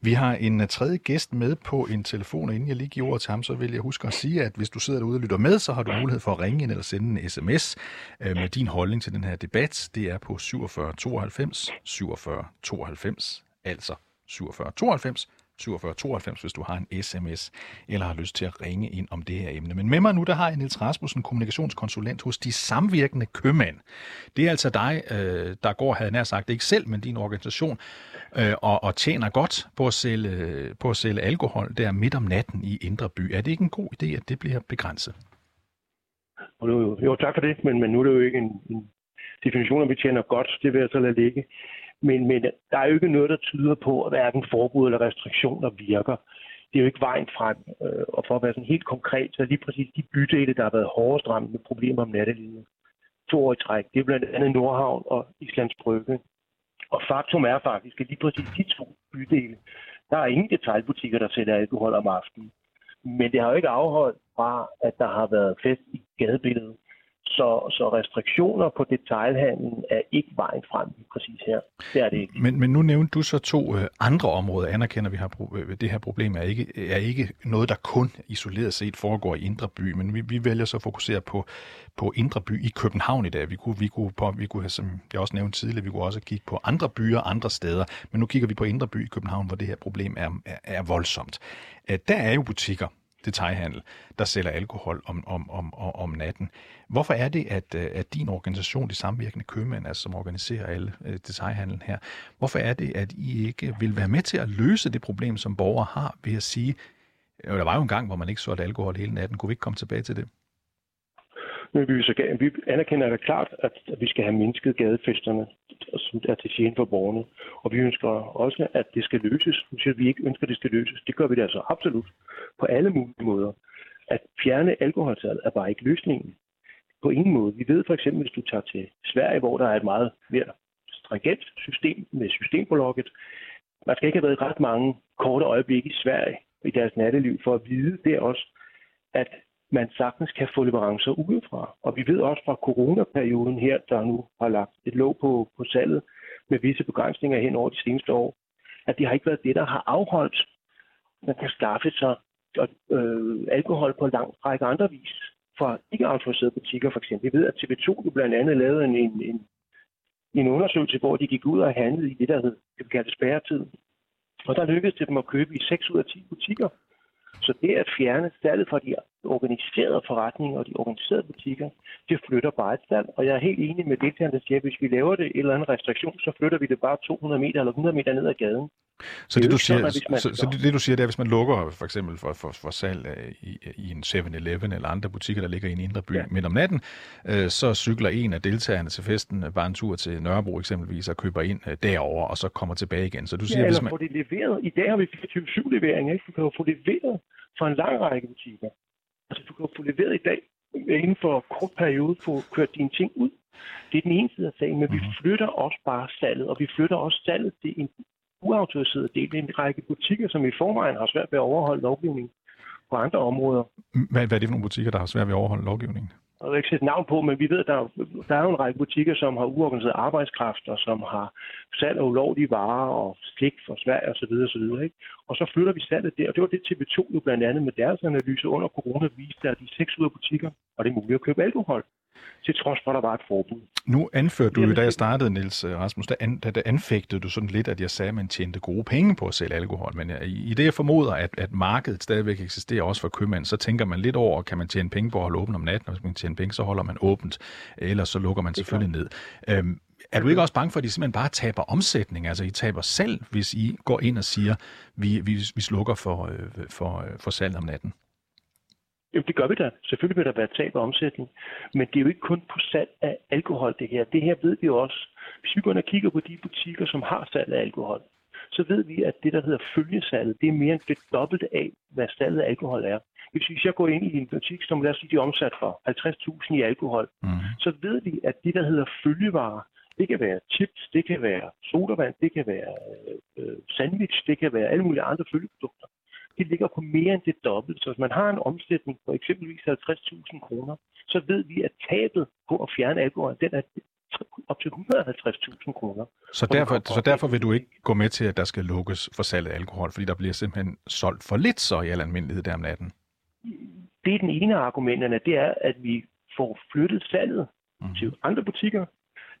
Vi har en uh, tredje gæst med på en telefon, og inden jeg lige giver ordet til ham, så vil jeg huske at sige, at hvis du sidder derude og lytter med, så har du mulighed for at ringe ind eller sende en sms uh, med din holdning til den her debat. Det er på 47 92 47 92, altså 47 92 47 92, hvis du har en sms eller har lyst til at ringe ind om det her emne. Men med mig nu, der har jeg Niels Rasmussen, kommunikationskonsulent hos De Samvirkende Købmænd. Det er altså dig, øh, der går, havde nær sagt, ikke selv, men din organisation, øh, og, og tjener godt på at, sælge, på at sælge alkohol der midt om natten i Indre By. Er det ikke en god idé, at det bliver begrænset? Jo, jo tak for det, men, men nu er det jo ikke en, en definition, om vi tjener godt. Det vil jeg så lade ligge. Men, men der er jo ikke noget, der tyder på, at hverken forbud eller restriktioner virker. Det er jo ikke vejen frem. Øh, og for at være sådan helt konkret, så er lige præcis de bydele, der har været hårdest ramt med problemer om nattelivet, to år i træk, det er blandt andet Nordhavn og Islands Brygge. Og faktum er faktisk, at lige præcis de to bydele, der er ingen detaljbutikker, der sælger alkohol om aftenen. Men det har jo ikke afholdt fra, at der har været fest i gadebilledet. Så, så restriktioner på detailhandlen er ikke vejen frem præcis her. Det er det ikke. Men, men nu nævnte du så to øh, andre områder. Anerkender vi har øh, det her problem er ikke, er ikke noget, der kun isoleret set foregår i Indre By, men vi, vi vælger så at fokusere på, på Indre By i København i dag. Vi kunne, vi kunne, på, vi kunne have, som jeg også nævnte tidligere, vi kunne også kigge på andre byer, andre steder, men nu kigger vi på Indre By i København, hvor det her problem er, er, er voldsomt. Øh, der er jo butikker, detailhandel, der sælger alkohol om, om, om, om natten. Hvorfor er det, at, øh, at din organisation, de samvirkende købmænd, altså, som organiserer alle øh, detailhandlen her, hvorfor er det, at I ikke vil være med til at løse det problem, som borgere har, ved at sige, øh, der var jo en gang, hvor man ikke solgte alkohol hele natten. Kunne vi ikke komme tilbage til det? Men vi, så, vi anerkender da klart, at, at vi skal have mindsket gadefesterne, som er til tjene for borgerne. Og vi ønsker også, at det skal løses. Vi siger, at vi ikke ønsker, at det skal løses. Det gør vi da altså absolut på alle mulige måder. At fjerne alkoholsalget er bare ikke løsningen. På ingen måde. Vi ved for eksempel, hvis du tager til Sverige, hvor der er et meget mere stringent system med systembolaget. Man skal ikke have været ret mange korte øjeblikke i Sverige i deres natteliv for at vide det også, at man sagtens kan få leverancer udefra. Og vi ved også fra coronaperioden her, der nu har lagt et låg på, på salget med visse begrænsninger hen over de seneste år, at det har ikke været det, der har afholdt, man kan skaffe sig øh, alkohol på en lang række andre vis fra ikke autoriserede butikker for eksempel. Vi ved, at TV2 jo blandt andet lavede en, en, en, en undersøgelse, hvor de gik ud og handlede i det, der hed, det kaldes spærretid. Og der lykkedes det dem at købe i 6 ud af 10 butikker. Så det at fjerne salget fra de organiserede forretninger og de organiserede butikker, det flytter bare et salg. Og jeg er helt enig med deltagerne, der siger, at hvis vi laver det en eller anden restriktion, så flytter vi det bare 200 meter eller 100 meter ned ad gaden. Så det, det, du siger, sådan, så, så det, det, du siger, det er, hvis man lukker for eksempel for, for, for salg i, i en 7-Eleven eller andre butikker, der ligger i en indre by ja. midt om natten, øh, så cykler en af deltagerne til festen bare en tur til Nørrebro eksempelvis og køber ind øh, derover og så kommer tilbage igen. Så du siger, ja, hvis man... få det leveret. I dag har vi 24-7 levering, ikke? Du kan jo få leveret fra en lang række butikker. Altså, du kan få leveret i dag, inden for kort periode få kørt dine ting ud. Det er den ene side af sagen, men vi Mhm. flytter også bare salget, og vi flytter også salget til en uautoriseret del. Er en række butikker, som i forvejen har svært ved at overholde lovgivningen på andre områder. Hvad, hvad er det for nogle butikker, der har svært ved at overholde lovgivningen? Og jeg vil ikke sætte navn på, men vi ved, at der, der er jo en række butikker, som har uorganiseret arbejdskraft, og som har salg af ulovlige varer og slik fra Sverige osv. osv. Ikke? Og så flytter vi salget der, og det var det TV2 jo blandt andet med deres analyse under corona viste, at de seks ud af butikker, og det er muligt at købe alkohol, til trods for, at der var et forbud. Nu anførte du jo, da jeg startede, Niels øh, Rasmus, der, an, der, der anfægtede du sådan lidt, at jeg sagde, at man tjente gode penge på at sælge alkohol. Men jeg, i i det, jeg formoder, at, at markedet stadigvæk eksisterer også for købmænd, så tænker man lidt over, kan man tjene penge på at holde åbent om natten, og hvis man kan tjene penge, så holder man åbent, ellers så lukker man selvfølgelig ned. Øhm, er du ikke også bange for, at de simpelthen bare taber omsætning? Altså, I taber selv, hvis I går ind og siger, vi, vi, vi slukker for, øh, for, øh, for salg om natten. Jamen, det gør vi da. Selvfølgelig vil der være tab af omsætning. Men det er jo ikke kun på salg af alkohol, det her. Det her ved vi også. Hvis vi går ind og kigger på de butikker, som har salg af alkohol, så ved vi, at det, der hedder følgesalget, det er mere end det dobbelte af, hvad salget af alkohol er. Hvis hvis jeg går ind i en butik, som lad os sige, de er omsat for 50.000 i alkohol, Mm. så ved vi, at det, der hedder følgevarer, det kan være chips, det kan være sodavand, det kan være øh, sandwich, det kan være alle mulige andre følgeprodukter. Det ligger på mere end det dobbelte. Så hvis man har en omsætning på eksempelvis 50.000 kroner, så ved vi, at tabet på at fjerne alkohol, den er op til 150.000 kroner. Så derfor, så derfor vil du ikke gå med til, at der skal lukkes for salget af alkohol, fordi der bliver simpelthen solgt for lidt så i al almindelighed der om natten. Det er den ene af argumenterne, det er, at vi får flyttet salget Mhm. til andre butikker.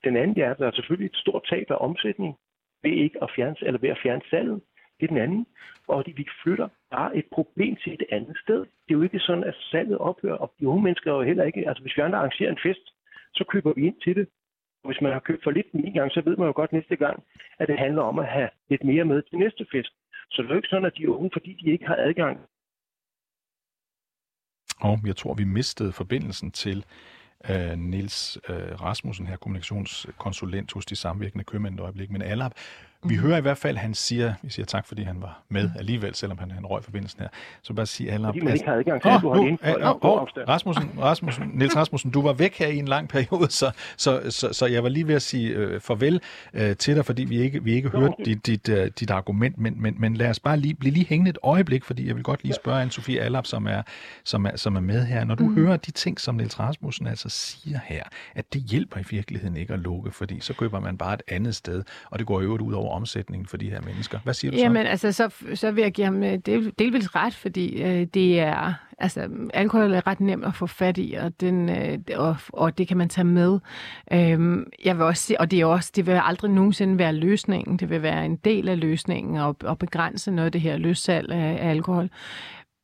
Den anden er, at der er selvfølgelig et stort tab af omsætning ved ikke at fjerne, eller ved at fjerne salget i den anden. Og de, vi flytter bare et problem til et andet sted. Det er jo ikke sådan, at salget ophører, og de unge mennesker er jo heller ikke... Altså, hvis vi andre arrangerer en fest, så køber vi ind til det. Og hvis man har købt for lidt en gang, så ved man jo godt næste gang, at det handler om at have lidt mere med til næste fest. Så det er jo ikke sådan, at de unge, fordi de ikke har adgang Og jeg tror, vi mistede forbindelsen til øh, Niels øh, Rasmussen, her kommunikationskonsulent hos de samvirkende købmænd et øjeblik. Men Alap, vi hører i hvert fald, han siger, vi siger tak, fordi han var med alligevel, selvom han, han røg forbindelsen her. Så bare sige, Alap... fordi man ikke har adgang til Åh, alkohol nu, inden for. Rasmussen, Rasmussen, Niels Rasmussen, du var væk her i en lang periode, så, så, så, så jeg var lige ved at sige øh, farvel øh, til dig, fordi vi ikke, vi ikke Nå, hørte okay. dit, dit, øh, dit argument, men, men, men lad os bare lige blive lige hængende et øjeblik, fordi jeg vil godt lige spørge Anne-Sophie Allap, som er, som, er, som er med her. Når du mm. hører de ting, som Niels Rasmussen altså siger her, at det hjælper i virkeligheden ikke at lukke, fordi så køber man bare et andet sted, og det går jo ud over omsætningen for de her mennesker. Hvad siger du så? Jamen, altså, så, så vil jeg give ham øh, del, delvis ret, fordi øh, det er, altså, alkohol er ret nemt at få fat i, og, den, øh, og, og det kan man tage med. Øhm, jeg vil også sige, og det er også, det vil aldrig nogensinde være løsningen. Det vil være en del af løsningen at, at begrænse noget af det her løssalg af, af alkohol.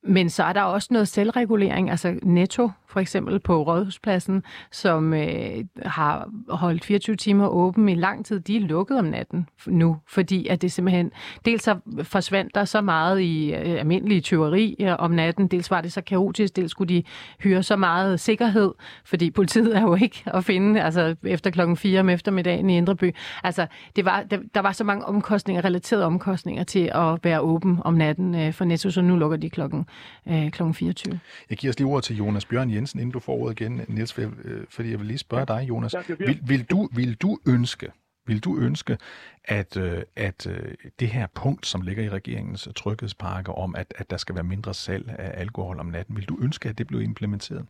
Men så er der også noget selvregulering, altså Netto for eksempel på Rådhuspladsen, som øh, har holdt 24 timer åben i lang tid. De er lukket om natten nu, fordi at det simpelthen, dels så forsvandt der så meget i øh, almindelige tyveri øh, om natten, dels var det så kaotisk, dels skulle de hyre så meget sikkerhed, fordi politiet er jo ikke at finde altså efter klokken 4 om eftermiddagen i Indreby. Altså, det var, der, der var så mange omkostninger, relaterede omkostninger til at være åben om natten øh, for Netto, så nu lukker de klokken, øh, klokken 24. Jeg giver os lige ordet til Jonas Bjørn Jensen, inden du får ordet igen, Niels, for jeg- øh, fordi jeg vil lige spørge dig, Jonas. Vil, vil, du, vil du ønske, vil du ønske, at, øh, at øh, det her punkt, som ligger i regeringens tryghedspakke om, at, at der skal være mindre salg af alkohol om natten, vil du ønske, at det blev implementeret?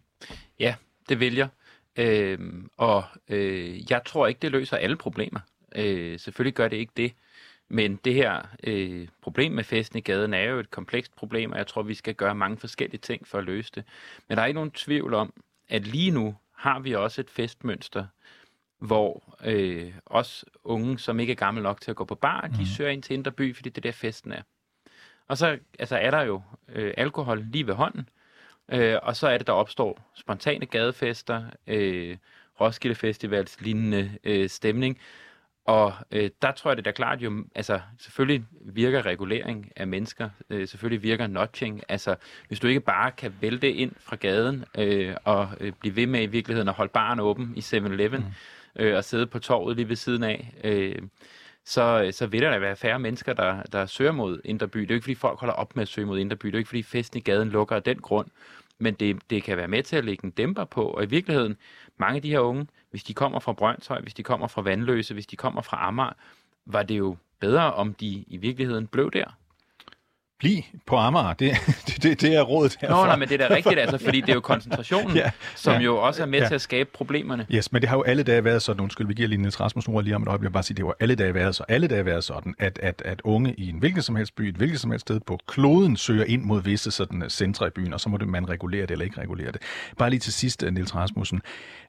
Ja, det vil jeg. Øhm, og øh, jeg tror ikke, det løser alle problemer. Øh, selvfølgelig gør det ikke det. Men det her øh, problem med festen i gaden er jo et komplekst problem, og jeg tror, vi skal gøre mange forskellige ting for at løse det. Men der er ikke nogen tvivl om, at lige nu har vi også et festmønster, hvor øh, os unge, som ikke er gamle nok til at gå på bar, de søger ind til Indre By, fordi det er der festen er. Og så altså, er der jo øh, alkohol lige ved hånden, øh, og så er det, der opstår spontane gadefester, øh, Roskilde Festivals lignende øh, stemning. Og øh, der tror jeg, det er da klart jo, altså selvfølgelig virker regulering af mennesker, øh, selvfølgelig virker notching. Altså hvis du ikke bare kan vælte ind fra gaden øh, og øh, blive ved med i virkeligheden at holde baren åben i 7-Eleven mm. øh, og sidde på torvet lige ved siden af, øh, så, så vil der da være færre mennesker, der, der søger mod Indre By. Det er jo ikke, fordi folk holder op med at søge mod Indre By. Det er jo ikke, fordi festen i gaden lukker af den grund. men det, det kan være med til at lægge en dæmper på, og i virkeligheden, mange af de her unge, hvis de kommer fra Brøndshøj, hvis de kommer fra Vandløse, hvis de kommer fra Amager, var det jo bedre, om de i virkeligheden blev der. Bliv på Amager. Det, det, det er rådet herfra. Nå, nej, men det er da rigtigt, altså, fordi det er jo *laughs* koncentrationen, ja, som ja, jo også er med ja. til at skabe problemerne. Yes, men det har jo alle dage været sådan, undskyld, vi giver lige Niels Rasmus ord lige om et øjeblik, bare sige, det har alle dage været så, alle dage været sådan, at, at, at unge i en hvilken som helst by, et hvilket som helst sted på kloden søger ind mod visse sådan centre i byen, og så må det, man regulere det eller ikke regulere det. Bare lige til sidst, Niels Rasmussen.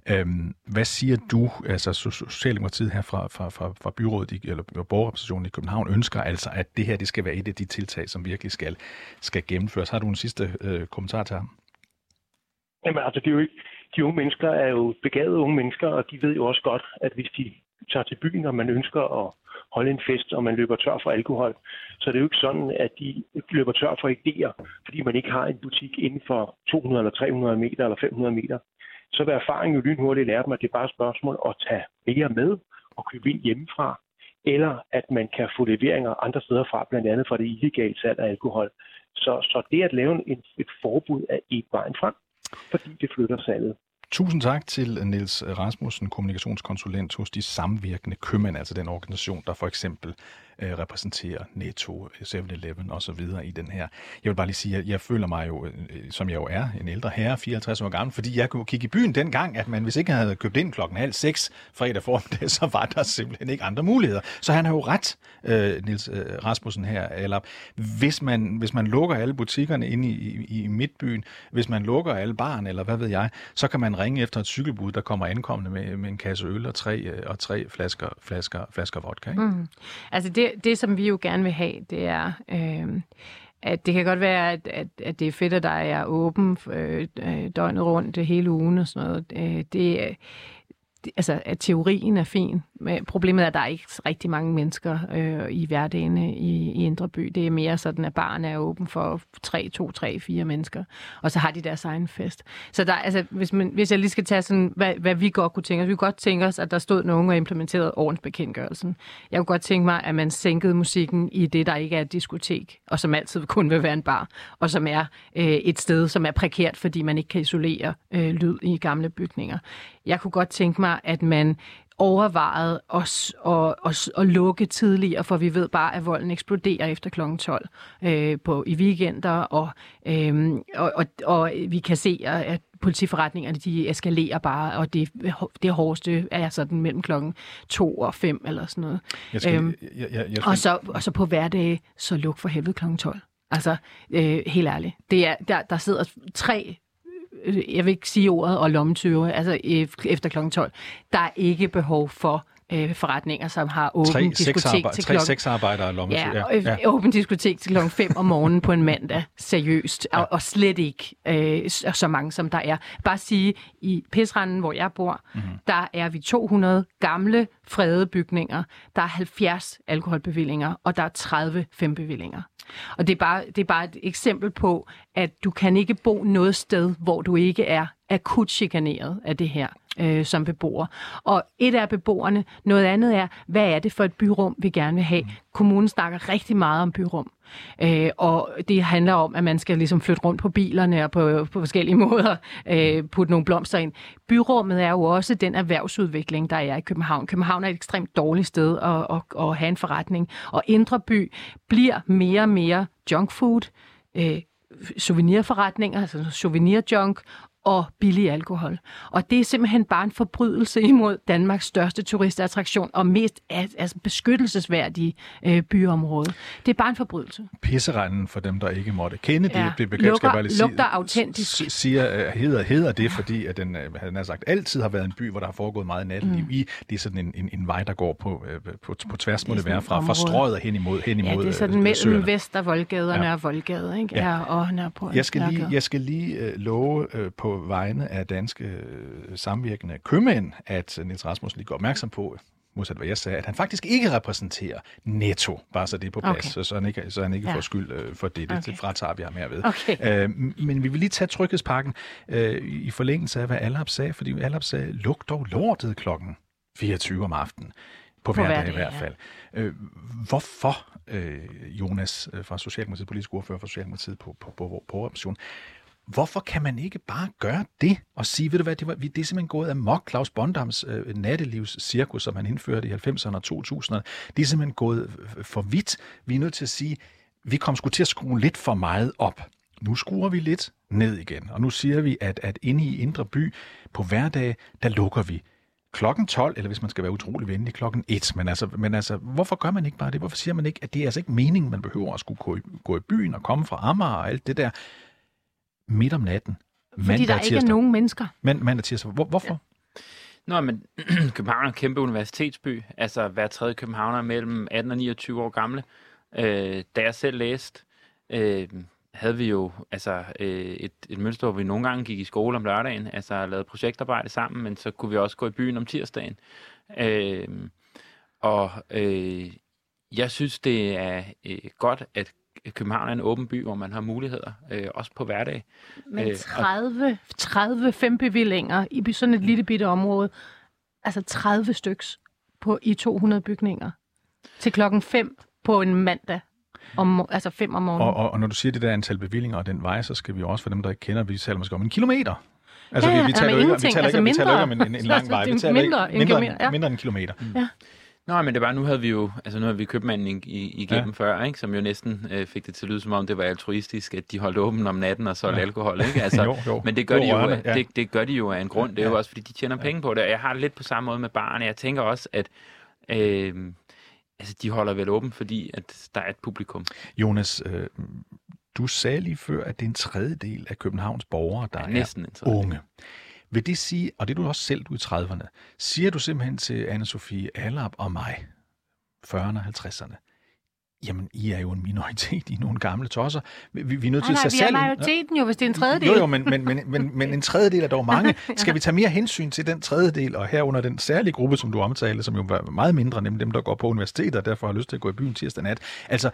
Øhm, hvad siger du, altså Socialdemokratiet her fra, fra, fra, fra byrådet, i, eller borgerrepræsentationen i København, ønsker altså, at det her det skal være et af de tiltag, som virkelig skal, skal gennemføres. Har du en sidste øh, kommentar til ham? Jamen altså, det er jo ikke, de unge mennesker er jo begavede unge mennesker, og de ved jo også godt, at hvis de tager til byen, og man ønsker at holde en fest, og man løber tør for alkohol, så det er jo ikke sådan, at de løber tør for idéer, fordi man ikke har en butik inden for 200 eller 300 meter eller 500 meter så vil erfaringen jo lynhurtigt lære dem, at det er bare et spørgsmål at tage mere med og købe ind hjemmefra, eller at man kan få leveringer andre steder fra, blandt andet fra det illegale salg af alkohol. Så, så det at lave en, et forbud er ikke vejen frem, fordi det flytter salget. Tusind tak til Niels Rasmussen, kommunikationskonsulent hos de samvirkende købmænd, altså den organisation, der for eksempel øh, repræsenterer Netto, 7-Eleven og så videre i den her. Jeg vil bare lige sige, at jeg føler mig jo, øh, som jeg jo er, en ældre herre, 54 år gammel, fordi jeg kunne kigge i byen dengang, at man hvis ikke havde købt ind klokken halv seks fredag formiddag, *laughs* så var der simpelthen ikke andre muligheder. Så han har jo ret, øh, Nils øh, Rasmussen her, eller hvis man, hvis man lukker alle butikkerne inde i, i, i midtbyen, hvis man lukker alle barn, eller hvad ved jeg, så kan man ringe efter et cykelbud, der kommer ankommende med, med en kasse øl og tre, øh, og tre flasker, flasker, flasker vodka. Ikke? Mm. Altså det, det, som vi jo gerne vil have, det er, øh, at det kan godt være, at, at, at det er fedt, at der er åben øh, øh døgnet rundt hele ugen og sådan noget. Øh, det, altså, at teorien er fin, men problemet er, at der er ikke rigtig mange mennesker øh, i hverdagen øh, i, i Indre By. Det er mere sådan, at barn er åben for 3, 2, 3, 4 mennesker, og så har de deres egen fest. Så der, altså, hvis, man, hvis jeg lige skal tage sådan, hvad, hvad vi godt kunne tænke os, vi kunne godt tænke os, at der stod nogen og implementerede ordensbekendtgørelsen. Jeg kunne godt tænke mig, at man sænkede musikken i det, der ikke er et diskotek, og som altid kun vil være en bar, og som er øh, et sted, som er prekært, fordi man ikke kan isolere øh, lyd i gamle bygninger. Jeg kunne godt tænke mig, at man overvejet os at, at, at lukke tidligere, for vi ved bare, at volden eksploderer efter kl. 12 øh, på, i weekender, og, øh, og, og, og vi kan se, at politiforretningerne de eskalerer bare, og det, det hårdeste er sådan mellem klokken 2 og 5 eller sådan noget. Jeg skal, øhm, jeg, jeg, jeg skal... Og, så, og så på hverdage, så luk for helvede klokken 12. Altså, øh, helt ærligt. Det er, der, der sidder tre Øh, jeg vil ikke sige ordet, og lommetyve, altså øh, efter kl. 12. Der er ikke behov for øh, forretninger, som har åben tre diskotek til klokken... Tre sexarbejdere og lommetyve. Ja, ja. åben diskotek til klokken 5 om morgenen på en mandag, seriøst, ja. og, og slet ikke øh, så mange, som der er. Bare sige, i Pisranden, hvor jeg bor, mm-hmm. der er vi 200 gamle, fredede bygninger. Der er 70 alkoholbevillinger, og der er 30 fembevillinger. Og det er, bare, det er bare et eksempel på, at du kan ikke bo noget sted, hvor du ikke er akut chikaneret af det her øh, som beboer. Og et er beboerne, noget andet er, hvad er det for et byrum, vi gerne vil have? Kommunen snakker rigtig meget om byrum. Øh, og det handler om, at man skal ligesom flytte rundt på bilerne og på, på forskellige *laughs* måder øh, putte nogle blomster ind. Byrummet er jo også den erhvervsudvikling, der er i København. København er et ekstremt dårligt sted at, at, at have en forretning. Og Indre By bliver mere og mere junk food, øh, souvenirforretninger, altså souvenirjunk, og billig alkohol. Og det er simpelthen bare en forbrydelse imod Danmarks største turistattraktion og mest altså beskyttelsesværdige øh, byområde. Det er bare en forbrydelse. Pisseranden for dem, der ikke måtte kende det, ja. det begreb, Lukker, skal jeg bare lige sige, lugter autentisk. Siger, øh, hedder, hedder det, ja. fordi at den, øh, han har sagt, altid har været en by, hvor der har foregået meget natteliv mm. i. Det er sådan en, en, en vej, der går på, øh, på, på tværs, må det, være, fra, fra strøget hen imod, hen imod Ja, det er sådan mellem søerne. Vest- og Voldgaderne ja. og Voldgade, ikke? Ja. ja og Nørreport. Jeg skal lige, jeg skal lige uh, love uh, på vegne af danske øh, samvirkende købmænd, at Nils Rasmussen lige går opmærksom på, modsat hvad jeg sagde, at han faktisk ikke repræsenterer netto, bare så det er på plads, okay. så, så han ikke, så han ikke ja. får skyld øh, for det. Det, okay. det fratager vi ham herved. Okay. Øh, men vi vil lige tage tryghedspakken øh, i forlængelse af, hvad Alhab sagde, fordi Alhab sagde, luk dog lortet klokken 24 om aftenen. På, på hverdag i hvert fald. Ja. Øh, hvorfor, øh, Jonas øh, fra Socialdemokratiet, politisk ordfører for Socialdemokratiet på, på, på, på, på Hvorfor kan man ikke bare gøre det og sige, ved du hvad, det, var, det er simpelthen gået amok, Claus Bondams øh, nattelivscirkus, som han indførte i 90'erne og 2000'erne, det er simpelthen gået øh, øh, for vidt. Vi er nødt til at sige, vi kom sgu til at skrue lidt for meget op. Nu skruer vi lidt ned igen, og nu siger vi, at, at inde i Indre By på hverdag, der lukker vi klokken 12, eller hvis man skal være utrolig venlig, klokken 1. Men altså, men altså, hvorfor gør man ikke bare det? Hvorfor siger man ikke, at det er altså ikke meningen, man behøver at skulle gå i, gå i byen og komme fra Amager og alt det der midt om natten? Fordi der ikke er nogen mennesker. Man, mandag tirsdag. Hvor, hvorfor? Ja. Nå, men *clears throat* København er en kæmpe universitetsby. Altså, hver tredje københavner er mellem 18 og 29 år gamle. Øh, da jeg selv læste, øh, havde vi jo altså, øh, et, et mønster, hvor vi nogle gange gik i skole om lørdagen, altså lavede projektarbejde sammen, men så kunne vi også gå i byen om tirsdagen. Øh, og øh, jeg synes, det er øh, godt, at København er en åben by, hvor man har muligheder, øh, også på hverdag. Men 30, øh, 30 fem bevillinger i sådan et lille bitte område, altså 30 styks på, i 200 bygninger til klokken 5 på en mandag. Om, altså 5 om morgenen. Og, og, og når du siger det der antal bevillinger og den vej, så skal vi også, for dem, der ikke kender, vi taler måske om en kilometer. Altså, ja, ja, vi, vi taler jo ikke, vi taler altså ikke, vi taler ikke om en, en, en lang vej. Vi taler mindre, ikke, mindre, end, ja. mindre end en kilometer. Mm. Ja. Nå, men det var, nu havde vi jo, altså nu havde vi købmanden igennem ja. før, ikke? som jo næsten øh, fik det til at lyde som om, det var altruistisk, at de holdt åben om natten og solgte ja. alkohol, ikke? Altså, *laughs* jo, jo. Men det gør, jo, de jo, rørende, ja. det, det gør de jo af en grund, det er ja. jo også, fordi de tjener ja. penge på det, og jeg har det lidt på samme måde med barne. Jeg tænker også, at øh, altså, de holder vel åben, fordi at der er et publikum. Jonas, øh, du sagde lige før, at det er en tredjedel af Københavns borgere, der ja, næsten er unge. Vil det sige, og det er du også selv, du i 30'erne, siger du simpelthen til Anne-Sophie Allerup og mig, 40'erne og 50'erne, jamen, I er jo en minoritet, I nogle gamle tosser. Vi, vi er nødt til nej, at tage vi er majoriteten jo, hvis det er en tredjedel. Jo, jo, men, men, men, men, men en tredjedel er dog mange. Skal vi tage mere hensyn til den tredjedel, og herunder den særlige gruppe, som du omtalte, som jo var meget mindre, nemlig dem, der går på universitetet, og derfor har lyst til at gå i byen tirsdag nat. Altså,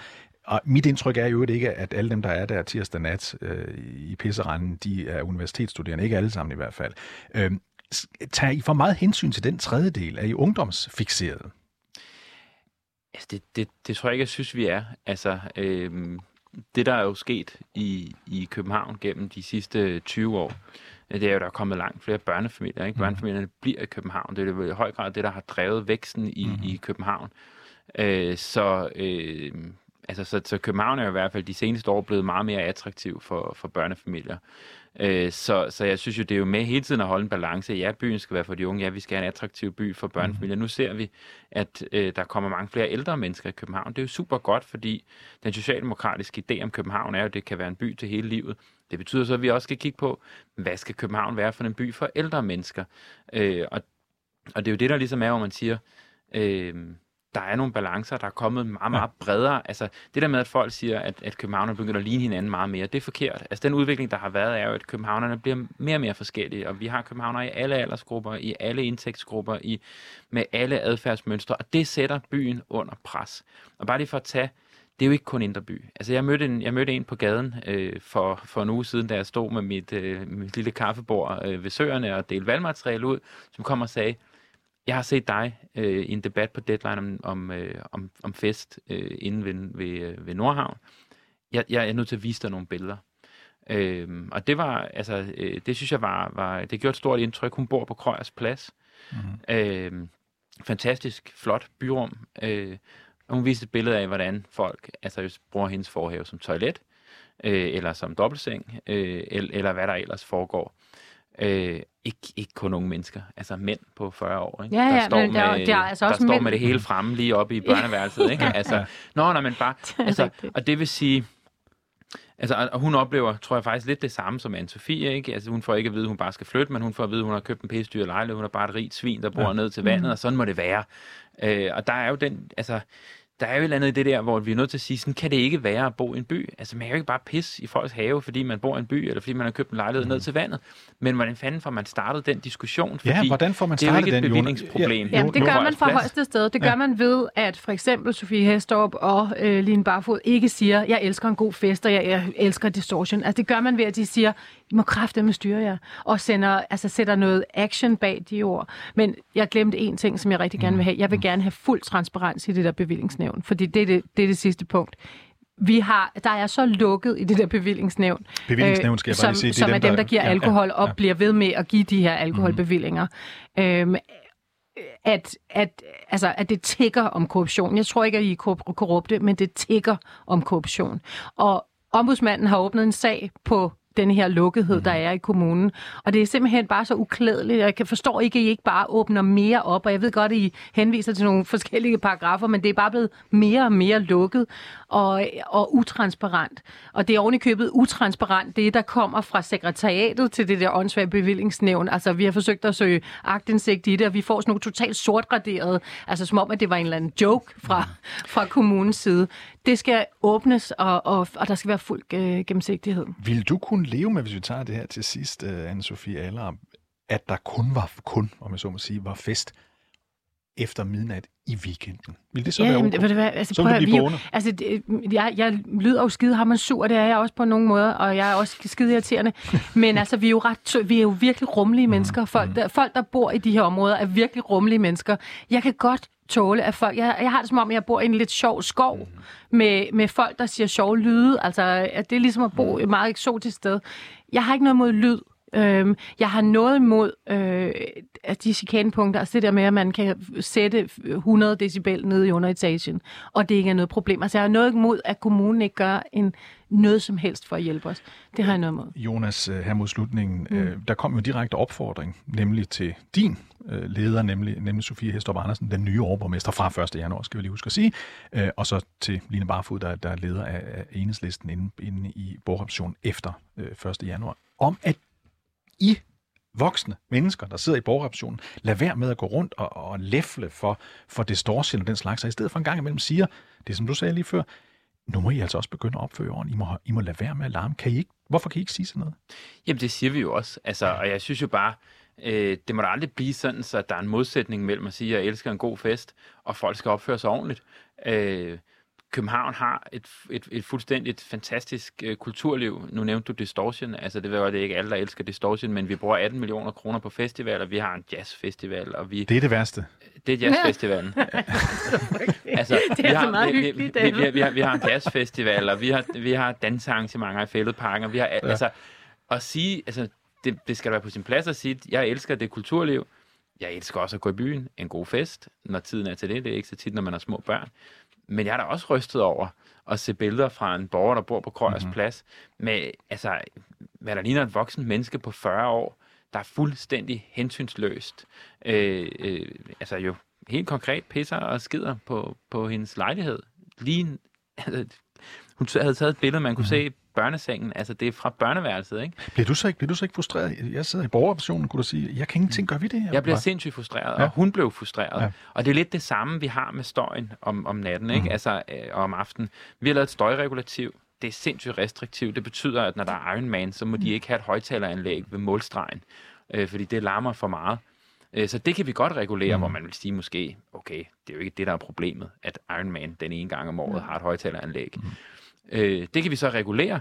og mit indtryk er jo ikke, at alle dem, der er der tirsdag nat øh, i pisseranden, de er universitetsstuderende. Ikke alle sammen i hvert fald. Øh, tager I for meget hensyn til den tredjedel? Er I ungdomsfixeret? Altså, det, det, det tror jeg ikke, jeg synes, vi er. Altså, øh, det, der er jo sket i, i København gennem de sidste 20 år, det er jo, der er kommet langt flere børnefamilier. Ikke? Mm. Børnefamilierne bliver i København. Det er jo i høj grad det, der har drevet væksten i, mm. i København. Øh, så øh, altså, så, så København er i hvert fald de seneste år blevet meget mere attraktiv for, for børnefamilier. Øh, så, så jeg synes jo, det er jo med hele tiden at holde en balance. Ja, byen skal være for de unge. Ja, vi skal have en attraktiv by for børnefamilier. Mm. Nu ser vi, at øh, der kommer mange flere ældre mennesker i København. Det er jo super godt, fordi den socialdemokratiske idé om København er jo, at det kan være en by til hele livet. Det betyder så, at vi også skal kigge på, hvad skal København være for en by for ældre mennesker? Øh, og, og det er jo det, der ligesom er, hvor man siger... Øh, der er nogle balancer, der er kommet meget, meget bredere. Altså, det der med, at folk siger, at, at københavnerne begynder at ligne hinanden meget mere, det er forkert. Altså, den udvikling, der har været, er jo, at københavnerne bliver mere og mere forskellige, og vi har københavnere i alle aldersgrupper, i alle indtægtsgrupper, i, med alle adfærdsmønstre, og det sætter byen under pres. Og bare lige for at tage det er jo ikke kun Indre By. Altså, jeg mødte en, jeg mødte en på gaden øh, for, for en uge siden, da jeg stod med mit, øh, mit lille kaffebord øh, ved søerne og delte valgmateriale ud, som kom og sagde, jeg har set dig øh, i en debat på Deadline om, om, øh, om, om fest øh, inde ved, ved, øh, ved Nordhavn. Jeg, jeg er nødt til at vise dig nogle billeder. Øh, og det var, altså, øh, det synes jeg var, var, det gjorde et stort indtryk. Hun bor på Krøjers Plads. Mm-hmm. Øh, fantastisk, flot byrum. Øh, og hun viste et billede af, hvordan folk altså, bruger hendes forhave som toilet, øh, eller som dobbeltseng, øh, eller, eller hvad der ellers foregår. Øh, ikke, ikke kun unge mennesker, altså mænd på 40 år, ikke? Ja, ja, der står, men med, der, der, er altså der også står mænd. med det hele fremme lige oppe i børneværelset, ikke? *laughs* Altså, nå, nej, men bare, *laughs* altså, og det vil sige, Altså, og hun oplever, tror jeg faktisk, lidt det samme som Anne-Sophie, ikke? Altså, hun får ikke at vide, at hun bare skal flytte, men hun får at vide, at hun har købt en pisse dyr lejlighed, hun er bare et rigt svin, der bor ja. ned til vandet, mm. og sådan må det være. Øh, og der er jo den, altså, der er jo et eller andet i det der, hvor vi er nødt til at sige, sådan kan det ikke være at bo i en by. Altså man kan jo ikke bare pisse i folks have, fordi man bor i en by, eller fordi man har købt en lejlighed mm. ned til vandet. Men hvordan fanden får man startet den diskussion? Fordi ja, hvordan får man startet det er jo ikke et bevillingsproblem. Ja, det gør man fra højeste sted. Det gør ja. man ved, at for eksempel Sofie Hestorp og øh, Line Barfod ikke siger, jeg elsker en god fest, og jeg, jeg elsker distortion. Altså det gør man ved, at de siger, I må med styre jer, og sender, altså, sætter noget action bag de ord. Men jeg glemte en ting, som jeg rigtig gerne vil have. Jeg vil gerne have fuld transparens i det der bevillingsnævn, fordi det er det, det er det sidste punkt. vi har, der er så lukket i det der bevillingsnævn. Bevillingsnævn skal jeg bare som, sige. Det som er dem, der, giver ja, alkohol ja, og ja. bliver ved med at give de her alkoholbevillinger. Mm. Øhm, at, at, altså, at det tigger om korruption. Jeg tror ikke, at I er korrup- korrupte, men det tigger om korruption. Og ombudsmanden har åbnet en sag på den her lukkethed, der er i kommunen. Og det er simpelthen bare så uklædeligt. Jeg kan forstå ikke, at I ikke bare åbner mere op. Og jeg ved godt, at I henviser til nogle *laughs* forskellige paragrafer, men det er bare blevet mere og mere lukket og, og utransparent. Og det er ovenikøbet utransparent, det der kommer fra sekretariatet til det der åndssvage bevillingsnævn. Altså, vi har forsøgt at søge agtindsigt i det, og vi får sådan nogle totalt sortgraderede, altså som om, at det var en eller anden joke fra, fra kommunens side. Det skal åbnes, og, og, og der skal være fuld øh, gennemsigtighed. Vil du kunne leve med, hvis vi tager det her til sidst, øh, Anne-Sophie Aller, at der kun var, kun, om jeg så må sige, var fest efter midnat i weekenden? Vil det så ja, være jamen, okay? du hvad, altså, Så vil du vi, blive jo- boende. altså, det, jeg, jeg lyder jo skide ham sur, det er jeg også på nogle måder, og jeg er også skide irriterende. *laughs* Men altså, vi er jo, ret, vi er jo virkelig rummelige mennesker. Folk der, folk, der bor i de her områder, er virkelig rummelige mennesker. Jeg kan godt tåle, at folk... Jeg, jeg har det som om, jeg bor i en lidt sjov skov med, med folk, der siger sjove lyde. Altså, at det er ligesom at bo et meget eksotisk sted. Jeg har ikke noget mod lyd. Øhm, jeg har noget imod øh, at de chikanepunkter, altså det der med, at man kan sætte 100 decibel ned i underetagen, og det ikke er noget problem. Altså jeg har noget imod, at kommunen ikke gør en, noget som helst for at hjælpe os. Det har jeg noget imod. Jonas, øh, her mod slutningen, mm. øh, der kom jo direkte opfordring, nemlig til din øh, leder, nemlig, nemlig Sofie Hestrup Andersen, den nye overborgmester fra 1. januar, skal vi lige huske at sige, øh, og så til Line Barfod, der, der er leder af, af enhedslisten inde, inde i Borgerrepræsentationen efter øh, 1. januar, om at I voksne mennesker, der sidder i borgerrepræsentationen, lad være med at gå rundt og, og læfle for, for distortion og den slags, og i stedet for en gang imellem siger, det som du sagde lige før, nu må I altså også begynde at opføre orden. I må, I må lade være med at larme. Kan I ikke, hvorfor kan I ikke sige sådan noget? Jamen, det siger vi jo også. Altså, og jeg synes jo bare, øh, det må da aldrig blive sådan, så der er en modsætning mellem at sige, at jeg elsker en god fest, og folk skal opføre sig ordentligt. Øh, København har et, et, et fuldstændigt fantastisk øh, kulturliv. Nu nævnte du Distortion. Altså, det var det er ikke alle, der elsker Distortion, men vi bruger 18 millioner kroner på festivaler. Vi har en jazzfestival, og vi... Det er det værste. Det er jazzfestivalen. altså, Det er altså meget vi, hyggeligt, vi, vi, vi, vi, har, vi har en jazzfestival, og vi har, vi har dansearrangementer i fældeparken, og vi har, ja. altså, at sige, altså, det, det skal da være på sin plads at sige, at jeg elsker det kulturliv. Jeg elsker også at gå i byen, en god fest, når tiden er til det. Det er ikke så tit, når man har små børn. Men jeg er da også rystet over at se billeder fra en borger, der bor på Krøjers mm-hmm. Plads, med, altså, hvad der ligner et voksen menneske på 40 år, der er fuldstændig hensynsløst. Øh, øh, altså jo helt konkret pisser og skider på, på hendes lejlighed. Lige, altså, hun havde taget et billede, man kunne mm-hmm. se børnesengen. Altså, det er fra børneværelset, ikke? Bliver du så ikke, bliver du så ikke frustreret? Jeg sidder i borgerrepræsentationen, kunne du sige, jeg kan ingenting gøre ved det her. Jeg bliver sindssygt frustreret, Ja. og hun blev frustreret. Ja. Ja. Og det er lidt det samme, vi har med støjen om, om natten, ikke? Mm. Altså øh, og om aftenen. Vi har lavet et støjregulativ. Det er sindssygt restriktivt. Det betyder, at når der er Iron Man, så må de ikke have et højtaleranlæg ved målstregen, øh, fordi det larmer for meget. Øh, Så det kan vi godt regulere, mm. hvor man vil sige måske, okay, det er jo ikke det, der er problemet, at Iron Man den ene gang om året har et højtaleranlæg. Mm. Øh, det kan vi så regulere,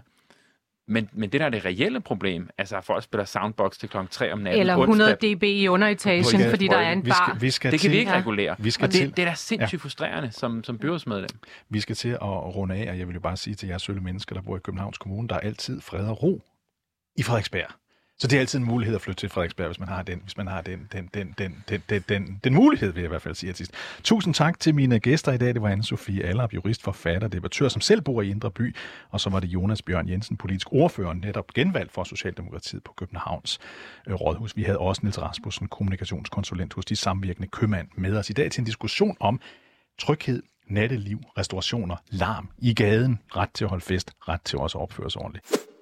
men, men det der er det reelle problem, altså at folk spiller soundbox til klokken 3 om natten Eller onsdag, 100 dB i underetagen, På- fordi der er en vi bar. skal, vi skal det kan til, vi ikke Ja. regulere. Vi skal og til- det, det er da sindssygt frustrerende som, som byrådsmedlem. Vi skal til at runde af, og jeg vil jo bare sige til jer sølle mennesker, der bor i Københavns Kommune, der er altid fred og ro i Frederiksberg. Så det er altid en mulighed at flytte til Frederiksberg, hvis man har den, hvis man har den, den, den, den, den, den, den, den mulighed, vil jeg i hvert fald sige til sidst. Tusind tak til mine gæster i dag. Det var anne Sofie Allerup, jurist, forfatter, debattør, som selv bor i Indre By, og så var det Jonas Bjørn Jensen, politisk ordfører, netop genvalgt for Socialdemokratiet på Københavns øh, Rådhus. Vi havde også Niels Rasmussen, kommunikationskonsulent hos de samvirkende købmand, med os i dag til en diskussion om tryghed, natteliv, restaurationer, larm i gaden, ret til at holde fest, ret til også at opføre sig ordentligt.